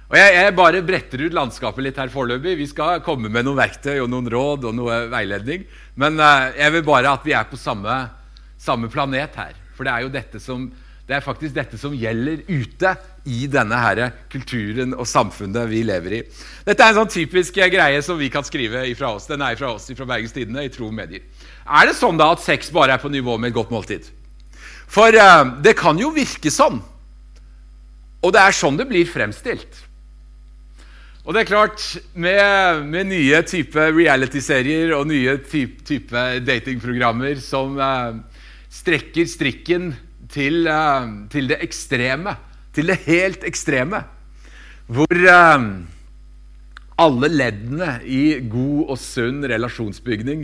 Og jeg, jeg, bare bretter ut landskapet litt her foreløpig. Vi skal komme med noen verktøy og noen råd og noe veiledning. Men uh, jeg vil bare at vi er på samme, samme, planet her. For det er jo dette som, det er faktisk dette som gjelder ute i denne her kulturen og samfunnet vi lever i. Dette er en sånn typisk greie som vi kan skrive ifra oss. Den er fra oss fra Bergens Tidende i Tro Medier. Er det sånn da at sex bare er på nivå med et godt måltid? For uh, det kan jo virke sånn. Og det er sånn det blir fremstilt. Og det er klart, med, med nye type reality-serier og nye type, type datingprogrammer som eh, strekker strikken til, eh, til, det ekstreme, til det helt ekstreme, hvor eh, alle leddene i god og sunn relasjonsbygging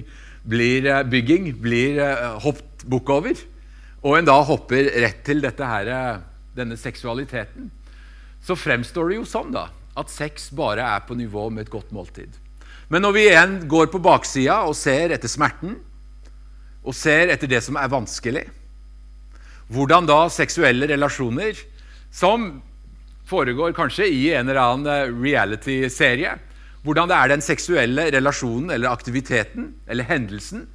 blir, eh, bygging, blir eh, hoppet bukk over, og en da hopper rett til her, eh, denne seksualiteten, så fremstår det jo sånn, da at sex bare er på nivå med et godt måltid. Men når vi igjen går på baksida og ser etter smerten, og ser etter det som er vanskelig, hvordan da seksuelle relasjoner, som foregår kanskje i en eller annen reality-serie, hvordan det er den seksuelle relasjonen eller aktiviteten eller hendelsen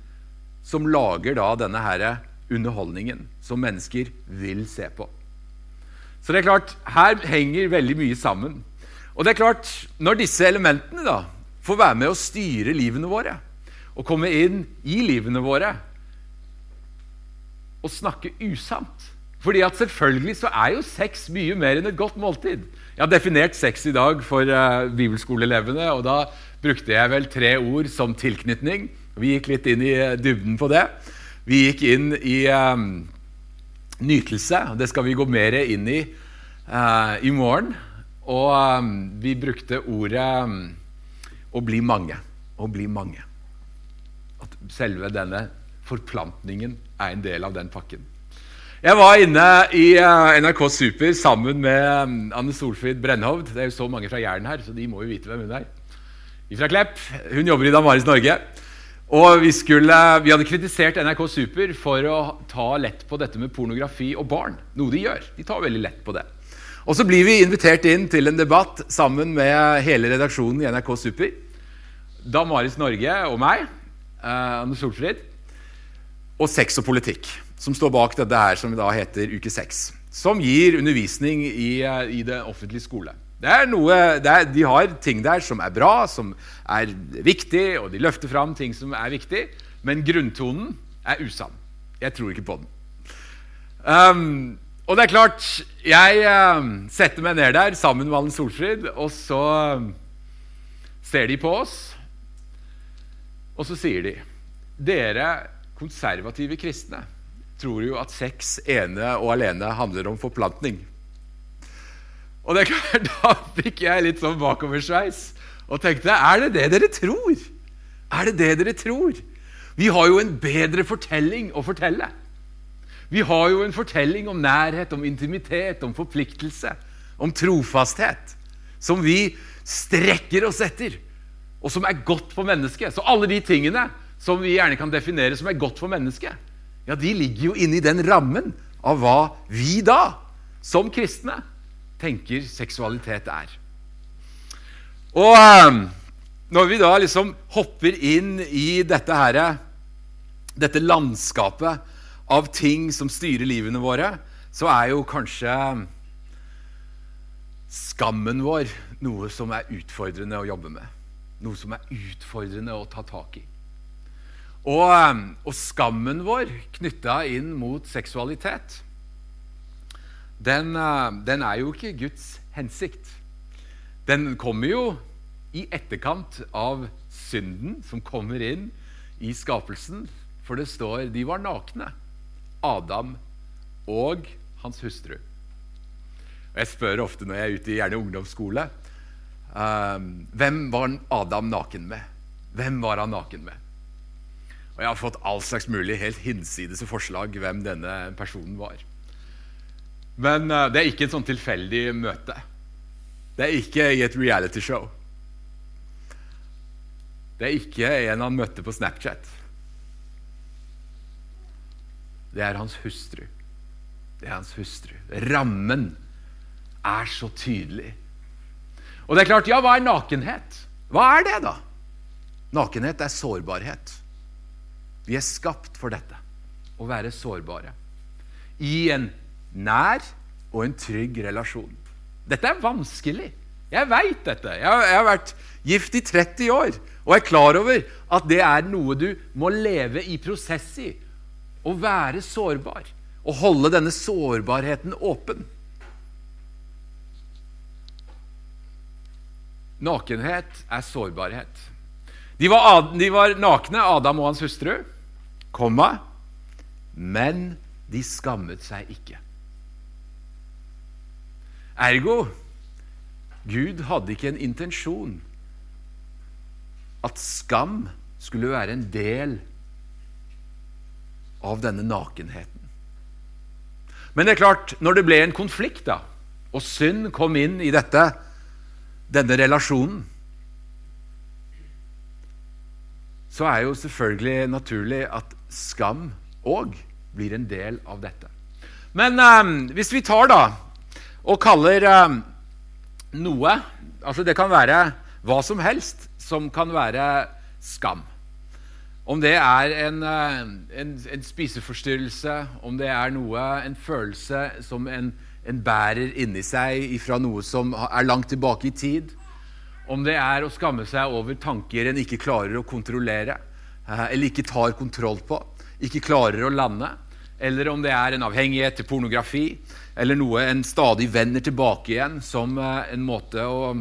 som lager da denne her underholdningen som mennesker vil se på. Så det er klart, her henger veldig mye sammen. Og det er klart, Når disse elementene da får være med å styre livene våre, og komme inn i livene våre og snakke usant fordi at selvfølgelig så er jo sex mye mer enn et godt måltid. Jeg har definert sex i dag for uh, bibelskoleelevene, og da brukte jeg vel tre ord som tilknytning. Vi gikk litt inn i uh, dybden på det. Vi gikk inn i um, nytelse, det skal vi gå mer inn i uh, i morgen. Og um, vi brukte ordet um, 'å bli mange'. Å bli mange. At selve denne forplantningen er en del av den pakken. Jeg var inne i uh, NRK Super sammen med um, Anne Solfrid Brennhovd. Det er jo så mange fra Jæren her, så de må jo vite hvem hun er. Fra Klepp. Hun jobber i Damaris Norge. Og vi, skulle, vi, hadde kritisert NRK Super for å ta lett på dette med pornografi og barn. Noe de gjør. De tar veldig lett på det. Og så blir vi invitert inn til en debatt sammen med hele redaksjonen i NRK Super. Da Maris Norge og meg, eh, Anders Solfrid, og Sex og politikk, som står bak dette her som da heter Uke 6. Som gir undervisning i, eh, i det offentlige skole. Det er noe, det er, de har ting der som er bra, som er viktig, og de løfter fram ting som er viktig, men grunntonen er usann. Jeg tror ikke på den. Um, og det er klart, jeg uh, setter meg ned der sammen med Allen Solfrid, og så uh, ser de på oss, og så sier de Dere konservative kristne tror jo at sex ene og alene handler om forplantning. Og det er klart, da fikk jeg litt sånn bakoversveis og tenkte Er det det dere tror? Er det det dere tror? Vi har jo en bedre fortelling å fortelle. Vi har jo en fortelling om nærhet, om intimitet, om forpliktelse, om trofasthet, som vi strekker oss etter, og som er godt for mennesket. Så alle de tingene som vi gjerne kan definere som er godt for mennesket, ja, de ligger jo inni den rammen av hva vi da, som kristne, tenker seksualitet er. Og ehm, når vi da liksom hopper inn i dette her, dette landskapet av ting som styrer livene våre, så er jo kanskje skammen vår noe som er utfordrende å jobbe med. Noe som er utfordrende å ta tak i. Og, eh, og skammen vår knytta inn mot seksualitet, den, eh, den, er jo ikke Guds hensikt. Den kommer jo i etterkant av synden som kommer inn i skapelsen. For det står de var nakne, Adam og hans hustru. Og Jeg spør ofte når jeg er ute i ungdomsskole um, hvem var Adam naken med? Hvem var han naken med? Og jeg har fått all slags mulig helt hinsides forslag hvem denne personen var. Men uh, det er ikke et sånn tilfeldig møte. Det er ikke i et realityshow. Det er ikke en han møtte på Snapchat. Det er hans hustru. Det er hans hustru. Rammen er så tydelig. Og det er klart, ja, hva er nakenhet? Hva er det, da? Nakenhet er sårbarhet. Vi er skapt for dette. Å være sårbare. I en nær og en trygg relasjon. Dette er vanskelig. Jeg veit dette. Jeg har, jeg har, vært gift i 30 år og er klar over at det er noe du må leve i prosess i. Å være sårbar. Og holde denne sårbarheten åpen. Nakenhet er sårbarhet. De var, de var nakne, Adam og hans hustru komma, men de skammet seg ikke. Ergo Gud hadde ikke en intensjon at skam skulle være en del av denne nakenheten. Men det er klart, når det ble en konflikt, da, og synd kom inn i dette, denne relasjonen så er jo selvfølgelig naturlig at skam òg blir en del av dette. Men eh, hvis vi tar da og kaller eh, noe altså Det kan være hva som helst som kan være skam. Om det er en, eh, en, en spiseforstyrrelse, om det er noe, en følelse som en, en bærer inni seg fra noe som er langt tilbake i tid, om det er å skamme seg over tanker en ikke klarer å kontrollere, eh, eller ikke tar kontroll på, ikke klarer å lande, eller om det er en avhengighet til pornografi, eller noe en stadig vender tilbake igjen som eh, en måte å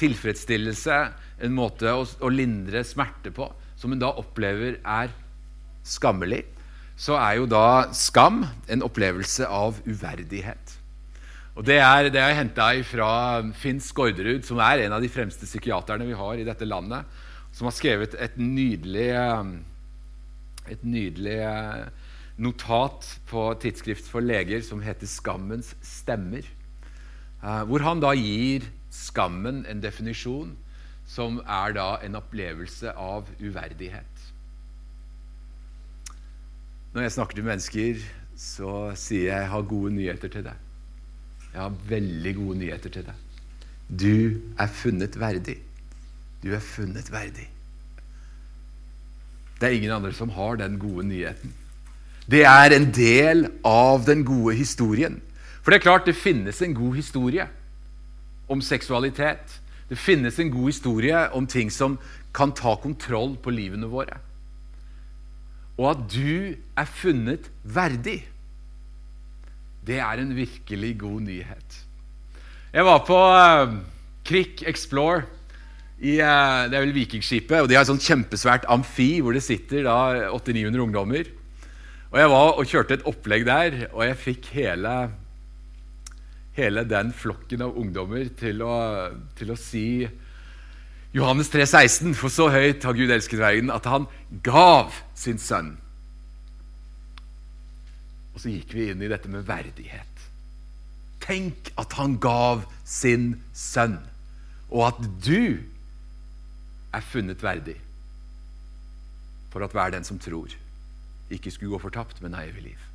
tilfredsstillelse, en måte å, å lindre smerte på, som hun da opplever er skammelig, så er jo da skam en opplevelse av uverdighet. Og Det er, det er henta fra Finn Skårderud, som er en av de fremste psykiaterne vi har i dette landet, som har skrevet et nydelig, eh, et nydelig eh, notat på Tidsskrift for leger som heter 'Skammens stemmer'. Eh, hvor han da gir skammen en definisjon som er da en opplevelse av uverdighet. Når jeg snakker til mennesker, så sier jeg 'jeg har gode nyheter til deg'. Jeg har veldig gode nyheter til deg. Du er funnet verdig. Du er funnet verdig. Det er ingen andre som har den gode nyheten. Det er en del av den gode historien. For det er klart det finnes en god historie om seksualitet. Det finnes en god historie om ting som kan ta kontroll på livene våre. Og at du er funnet verdig. Det er en virkelig god nyhet. Jeg var på uh, Krik Explore. I, uh, det er vel Vikingskipet. og De har et sånt kjempesvært amfi hvor det sitter 800-900 ungdommer. Og Jeg var og kjørte et opplegg der, og jeg fikk hele, hele den flokken av ungdommer til å, til å si Johannes 3, 16, For så høyt har Gud elsket verden at han gav sin sønn og så gikk vi inn i dette med verdighet. Tenk at han gav sin sønn, og at du er funnet verdig for at hver den som tror, ikke skulle gå fortapt, men ha evig liv.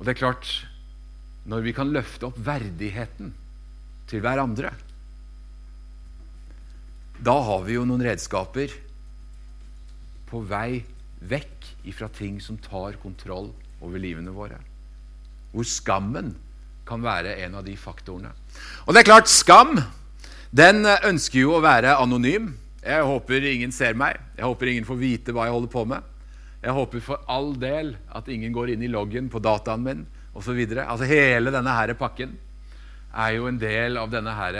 Og det er klart, når vi kan løfte opp verdigheten til hverandre, da har vi jo noen redskaper på vei vekk ifra ting som tar kontroll over livene våre. Hvor skammen kan være en av de faktorene. Og det er klart, skam den ønsker jo å være anonym. Jeg håper ingen ser meg. Jeg håper ingen får vite hva jeg holder på med. Jeg håper for all del at ingen går inn i loggen på dataen min osv. Altså hele denne her pakken er jo en del av denne her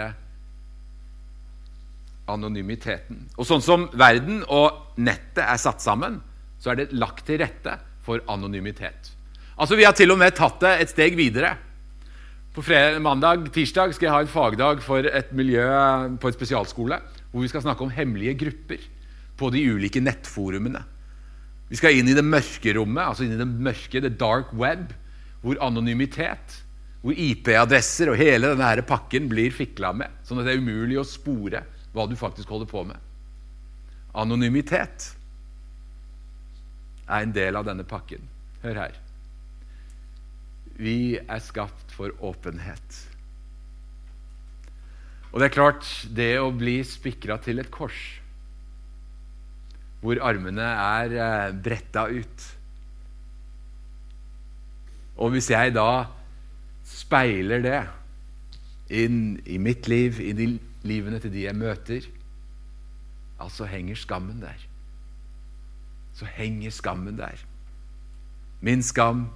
anonymiteten. Og sånn som verden og nettet er satt sammen, så er det lagt til rette for anonymitet. Altså Vi har til og med tatt det et steg videre. På fredag, mandag, tirsdag skal jeg ha en fagdag for et miljø på en spesialskole hvor vi skal snakke om hemmelige grupper på de ulike nettforumene. Vi skal inn i det mørke rommet, altså inn i det mørke, the dark web, hvor anonymitet, hvor IP-adresser og hele denne her pakken blir fikla med, sånn at det er umulig å spore hva du faktisk holder på med. Anonymitet er en del av denne pakken. Hør her. Vi er skapt for åpenhet. Og det er klart, det å bli spikra til et kors, hvor armene er eh, bretta ut Og hvis jeg da speiler det inn i mitt liv, inn i livene til de jeg møter, altså henger skammen der. Så henger skammen der. Min skam,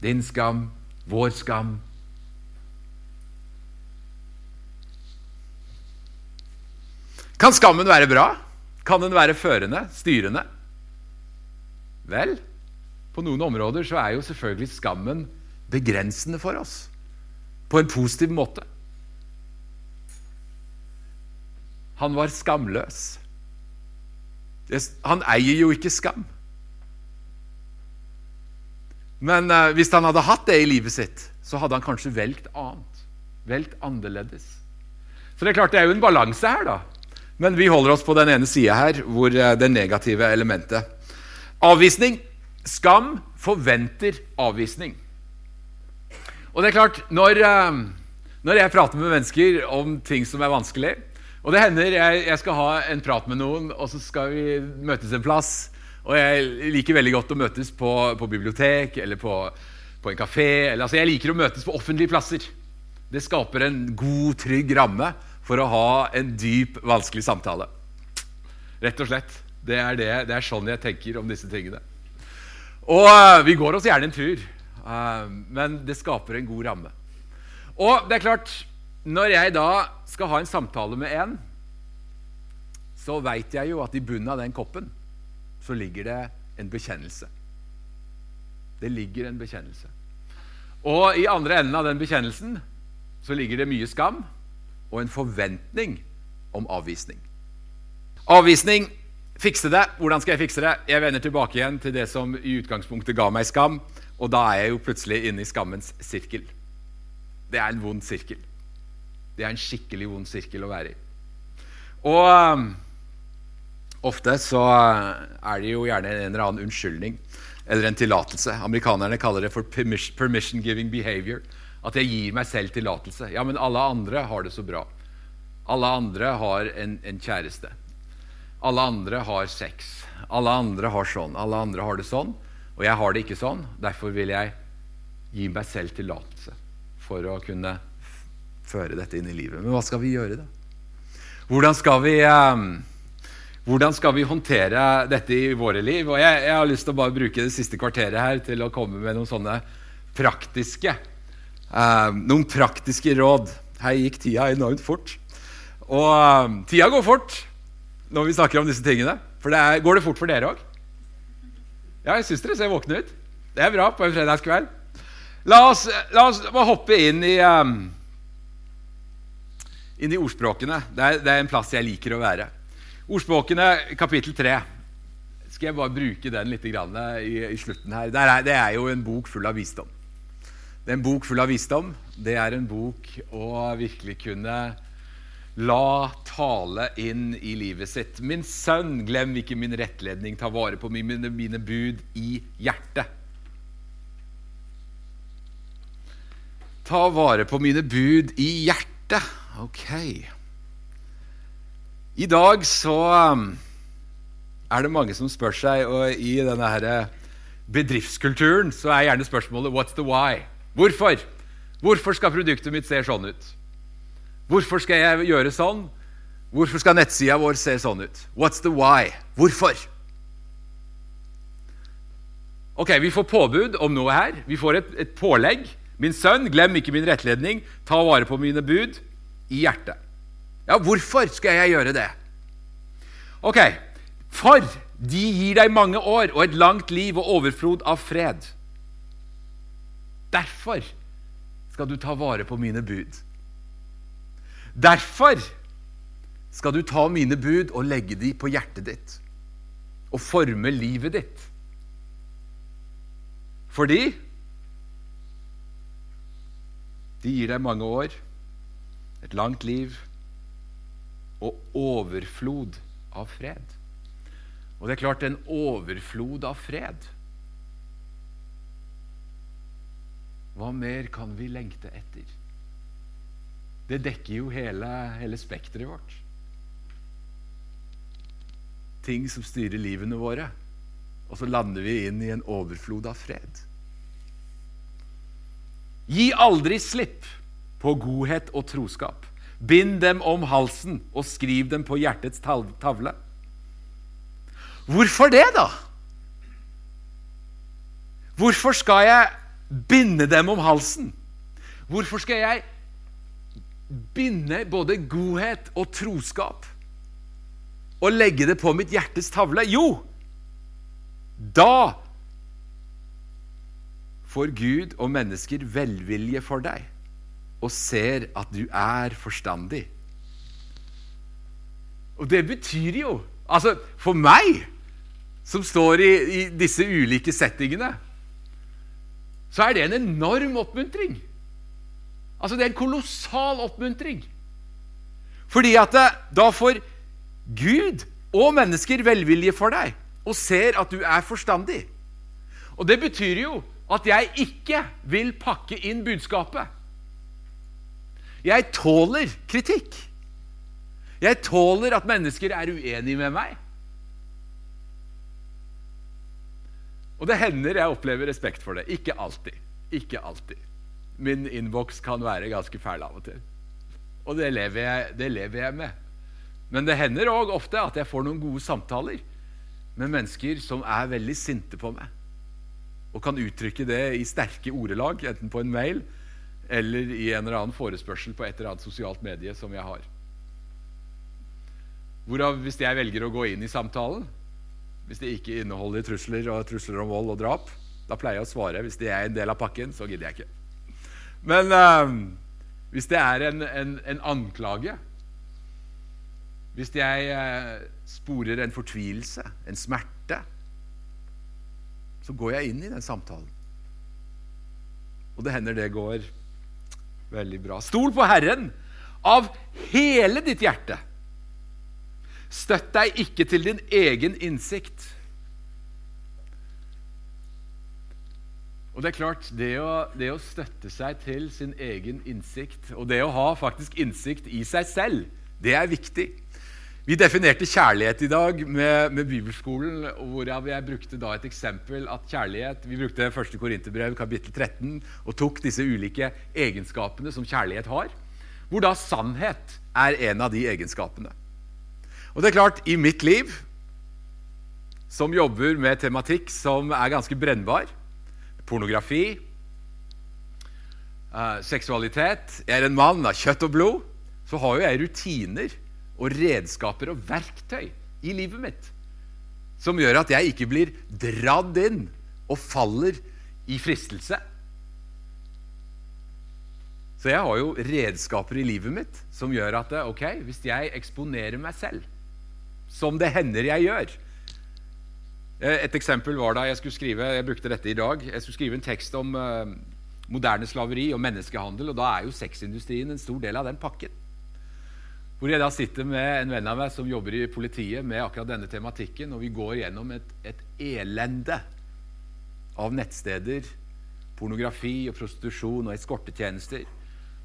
din skam, vår skam. Kan skammen være bra? Kan den være førende, styrende? Vel, på noen områder så er jo selvfølgelig skammen begrensende for oss. På en positiv måte. Han var skamløs. Han eier jo ikke skam. Men uh, hvis han hadde hatt det i livet sitt, så hadde han kanskje velgt annet. Velgt annerledes. Så det er klart det er jo en balanse her, da. Men vi holder oss på den ene sida her, hvor uh, det negative elementet. Avvisning. Skam forventer avvisning. Og det er klart, når, uh, når jeg prater med mennesker om ting som er vanskelig Og det hender jeg, jeg skal ha en prat med noen, og så skal vi møtes en plass. Og jeg liker veldig godt å møtes på, på bibliotek eller på, på en kafé. Eller, altså jeg liker å møtes på offentlige plasser. Det skaper en god, trygg ramme for å ha en dyp, vanskelig samtale. Rett og slett. Det er, det, det er sånn jeg tenker om disse tingene. Og uh, vi går oss gjerne en tur, uh, men det skaper en god ramme. Og det er klart, når jeg da skal ha en samtale med en, så veit jeg jo at i bunnen av den koppen så ligger det en bekjennelse. Det ligger en bekjennelse. Og i andre enden av den bekjennelsen så ligger det mye skam og en forventning om avvisning. Avvisning fikse det. Hvordan skal jeg fikse det? Jeg vender tilbake igjen til det som i utgangspunktet ga meg skam. Og da er jeg jo plutselig inne i skammens sirkel. Det er en vond sirkel. Det er en skikkelig vond sirkel å være i. Og Ofte så er det jo gjerne en eller annen unnskyldning eller en tillatelse. Amerikanerne kaller det for permission-giving behavior. At jeg gir meg selv tillatelse. Ja, men alle andre har det så bra. Alle andre har en, en, kjæreste. Alle andre har sex. Alle andre har sånn. Alle andre har det sånn. Og jeg har det ikke sånn. Derfor vil jeg gi meg selv tillatelse for å kunne føre dette inn i livet. Men hva skal vi gjøre, da? Hvordan skal vi um, hvordan skal vi håndtere dette i våre liv? Og jeg, jeg, har lyst til å bare bruke det siste kvarteret her til å komme med noen sånne praktiske uh, noen praktiske råd. Her gikk tida enormt fort. Og uh, tida går fort når vi snakker om disse tingene. For det er, Går det fort for dere òg? Ja, jeg syns dere ser våkne ut. Det er bra på en fredagskveld. La oss, la oss hoppe inn i, um, inn i ordspråkene. Det er, det er en plass jeg liker å være. Ordspråkene, kapittel 3. Skal jeg bare bruke den litt i, i, slutten her? Er, det er, jo en bok full av visdom. Det er en bok full av visdom. Det er en bok å virkelig kunne la tale inn i livet sitt. Min sønn, glem ikke min rettledning. Ta vare på mine, mine bud i hjertet. Ta vare på mine bud i hjertet. Ok. I dag så um, er det mange som spør seg, og i denne her bedriftskulturen så er gjerne spørsmålet 'What's the why?' Hvorfor? Hvorfor skal produktet mitt se sånn ut? Hvorfor skal jeg gjøre sånn? Hvorfor skal nettsida vår se sånn ut? What's the why? Hvorfor? Ok, Vi får påbud om noe her. Vi får et, et pålegg. Min sønn, glem ikke min rettledning. Ta vare på mine bud i hjertet. Ja, hvorfor skal jeg gjøre det? Ok, For de gir deg mange år og et langt liv og overflod av fred. Derfor skal du ta vare på mine bud. Derfor skal du ta mine bud og legge de på hjertet ditt og forme livet ditt. Fordi de gir deg mange år, et langt liv og overflod av fred. Og det er klart, en overflod av fred Hva mer kan vi lengte etter? Det dekker jo hele, hele spekteret vårt. Ting som styrer livene våre. Og så lander vi inn i en overflod av fred. Gi aldri slipp på godhet og troskap. Bind dem om halsen og skriv dem på hjertets tavle. Hvorfor det, da? Hvorfor skal jeg binde dem om halsen? Hvorfor skal jeg binde både godhet og troskap og legge det på mitt hjertes tavle? Jo, da får Gud og mennesker velvilje for deg og ser at du er forstandig. Og det betyr jo Altså, for meg, som står i, i disse ulike settingene så er det en enorm oppmuntring. Altså, det er en kolossal oppmuntring. Fordi at det, da får Gud og mennesker velvilje for deg og ser at du er forstandig. Og det betyr jo at jeg ikke vil pakke inn budskapet. Jeg tåler kritikk. Jeg tåler at mennesker er uenige med meg. Og det hender jeg opplever respekt for det. Ikke alltid. Ikke alltid. Min innboks kan være ganske fæl av og til. Og det lever jeg, det lever jeg med. Men det hender òg ofte at jeg får noen gode samtaler med mennesker som er veldig sinte på meg, og kan uttrykke det i sterke ordelag, enten på en mail eller i en eller annen forespørsel på et eller annet sosialt medie som jeg har. Hvorav, hvis jeg velger å gå inn i samtalen, hvis det ikke inneholder trusler og trusler om vold og drap. Da pleier jeg å svare. Hvis det er en del av pakken, så gidder jeg ikke. Men uh, hvis det er en, en, en anklage Hvis jeg uh, sporer en fortvilelse, en smerte, så går jeg inn i den samtalen. Og det hender det går veldig bra. Stol på Herren av hele ditt hjerte Støtt deg ikke til din egen innsikt. Og Det er klart, det å, det å, støtte seg til sin egen innsikt, og det å ha faktisk innsikt i seg selv, det er viktig. Vi definerte kjærlighet i dag med, med Bibelskolen, hvorav jeg brukte da et eksempel at kjærlighet Vi brukte 1. Korinterbrev kapittel 13 og tok disse ulike egenskapene som kjærlighet har, hvor da sannhet er en av de egenskapene. Og det er klart, i mitt liv, som jobber med tematikk som er ganske brennbar pornografi, uh, seksualitet Jeg er en mann av kjøtt og blod. Så har jo jeg rutiner og redskaper og verktøy i livet mitt som gjør at jeg ikke blir dradd inn og faller i fristelse. Så jeg har jo redskaper i livet mitt som gjør at ok, hvis jeg eksponerer meg selv som det hender jeg gjør. Eh, et eksempel var da jeg skulle skrive jeg brukte dette i dag, jeg skulle skrive en tekst om uh, moderne slaveri og menneskehandel. og Da er jo sexindustrien en stor del av den pakken. Hvor jeg da sitter med en venn av meg som jobber i politiet med akkurat denne tematikken, og vi går gjennom et, et elende av nettsteder, pornografi og prostitusjon og eskortetjenester.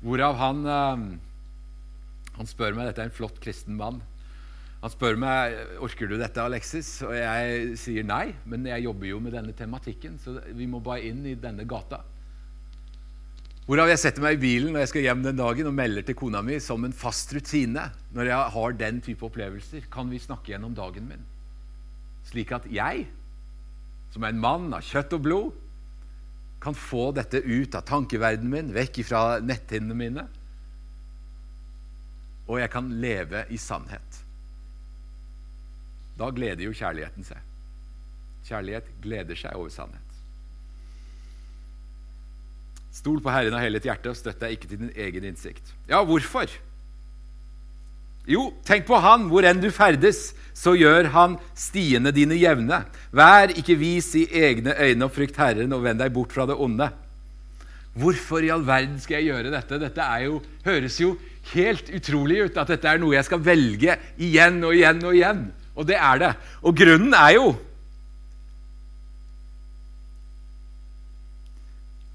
Hvorav han, uh, han spør meg Dette er en flott kristen mann. Han spør meg orker du dette, Alexis, og jeg sier nei. Men jeg jobber jo med denne tematikken, så vi må bare inn i denne gata. Hvorav jeg setter meg i bilen når jeg skal hjem den dagen og melder til kona mi som en fast rutine når jeg har den type opplevelser. Kan vi snakke gjennom dagen min? Slik at jeg, som er en mann av kjøtt og blod, kan få dette ut av tankeverdenen min, vekk fra netthinnene mine. Og jeg kan leve i sannhet. Da gleder jo kjærligheten seg. Kjærlighet gleder seg over sannhet. Stol på Herren av hele ditt hjerte og støtt deg ikke til din egen innsikt. Ja, hvorfor? Jo, tenk på Han, hvor enn du ferdes, så gjør Han stiene dine jevne. Vær ikke vis i egne øyne og frykt Herren, og vend deg bort fra det onde. Hvorfor i all verden skal jeg gjøre dette? Dette jo, høres jo helt utrolig ut, at dette er noe jeg skal velge igjen og igjen og igjen. Og det er det. Og grunnen er jo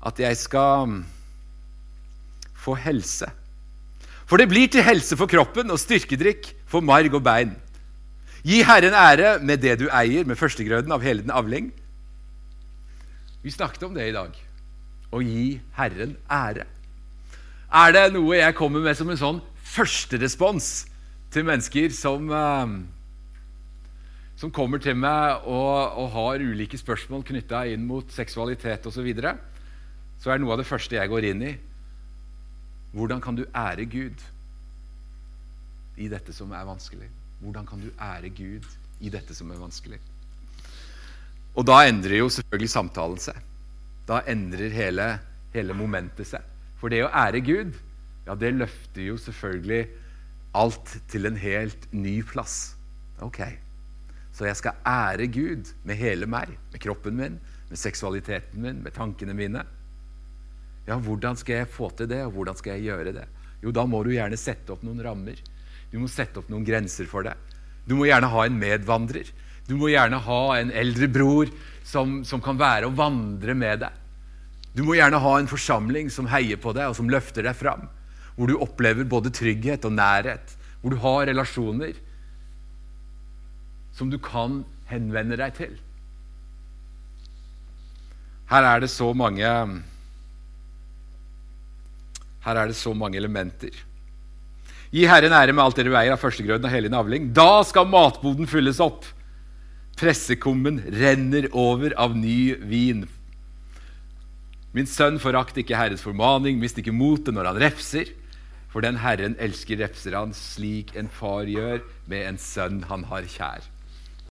at jeg skal få helse. For det blir til helse for kroppen og styrkedrikk for marg og bein. Gi Herren ære med det du eier, med førstegrøden av hele den avling. Vi snakket om det i dag. Å gi Herren ære. Er det noe jeg kommer med som en sånn førsterespons til mennesker som, uh, som kommer til meg og, og har ulike spørsmål knytta inn mot seksualitet osv., så, videre, så er noe av det første jeg går inn i hvordan kan du ære Gud i dette som er vanskelig? Hvordan kan du ære Gud i dette som er vanskelig? Og da endrer jo selvfølgelig samtalen seg. Da endrer hele, hele momentet seg. For det å ære Gud, ja, det løfter jo selvfølgelig alt til en helt ny plass. Ok, så jeg skal ære Gud med hele meg, med kroppen min, med seksualiteten min, med tankene mine. Ja, hvordan skal jeg få til det, og hvordan skal jeg gjøre det? Jo, da må du gjerne sette opp noen rammer. Du må sette opp noen grenser for det. Du må gjerne ha en medvandrer. Du må gjerne ha en eldre bror som, som kan være og vandre med deg. Du må gjerne ha en forsamling som heier på deg, og som løfter deg fram. Hvor du opplever både trygghet og nærhet. Hvor du har relasjoner som du kan henvende deg til. Her er det så mange her er det så mange elementer. Gi Herren ære med alt dere veier av førstegrøden og hellig navling. Da skal matboden fylles opp. Pressekummen renner over av ny vin. Min sønn, forakt ikke Herrens formaning, mist ikke motet når han refser. For den Herren elsker, refser han slik en far gjør med en sønn han har kjær.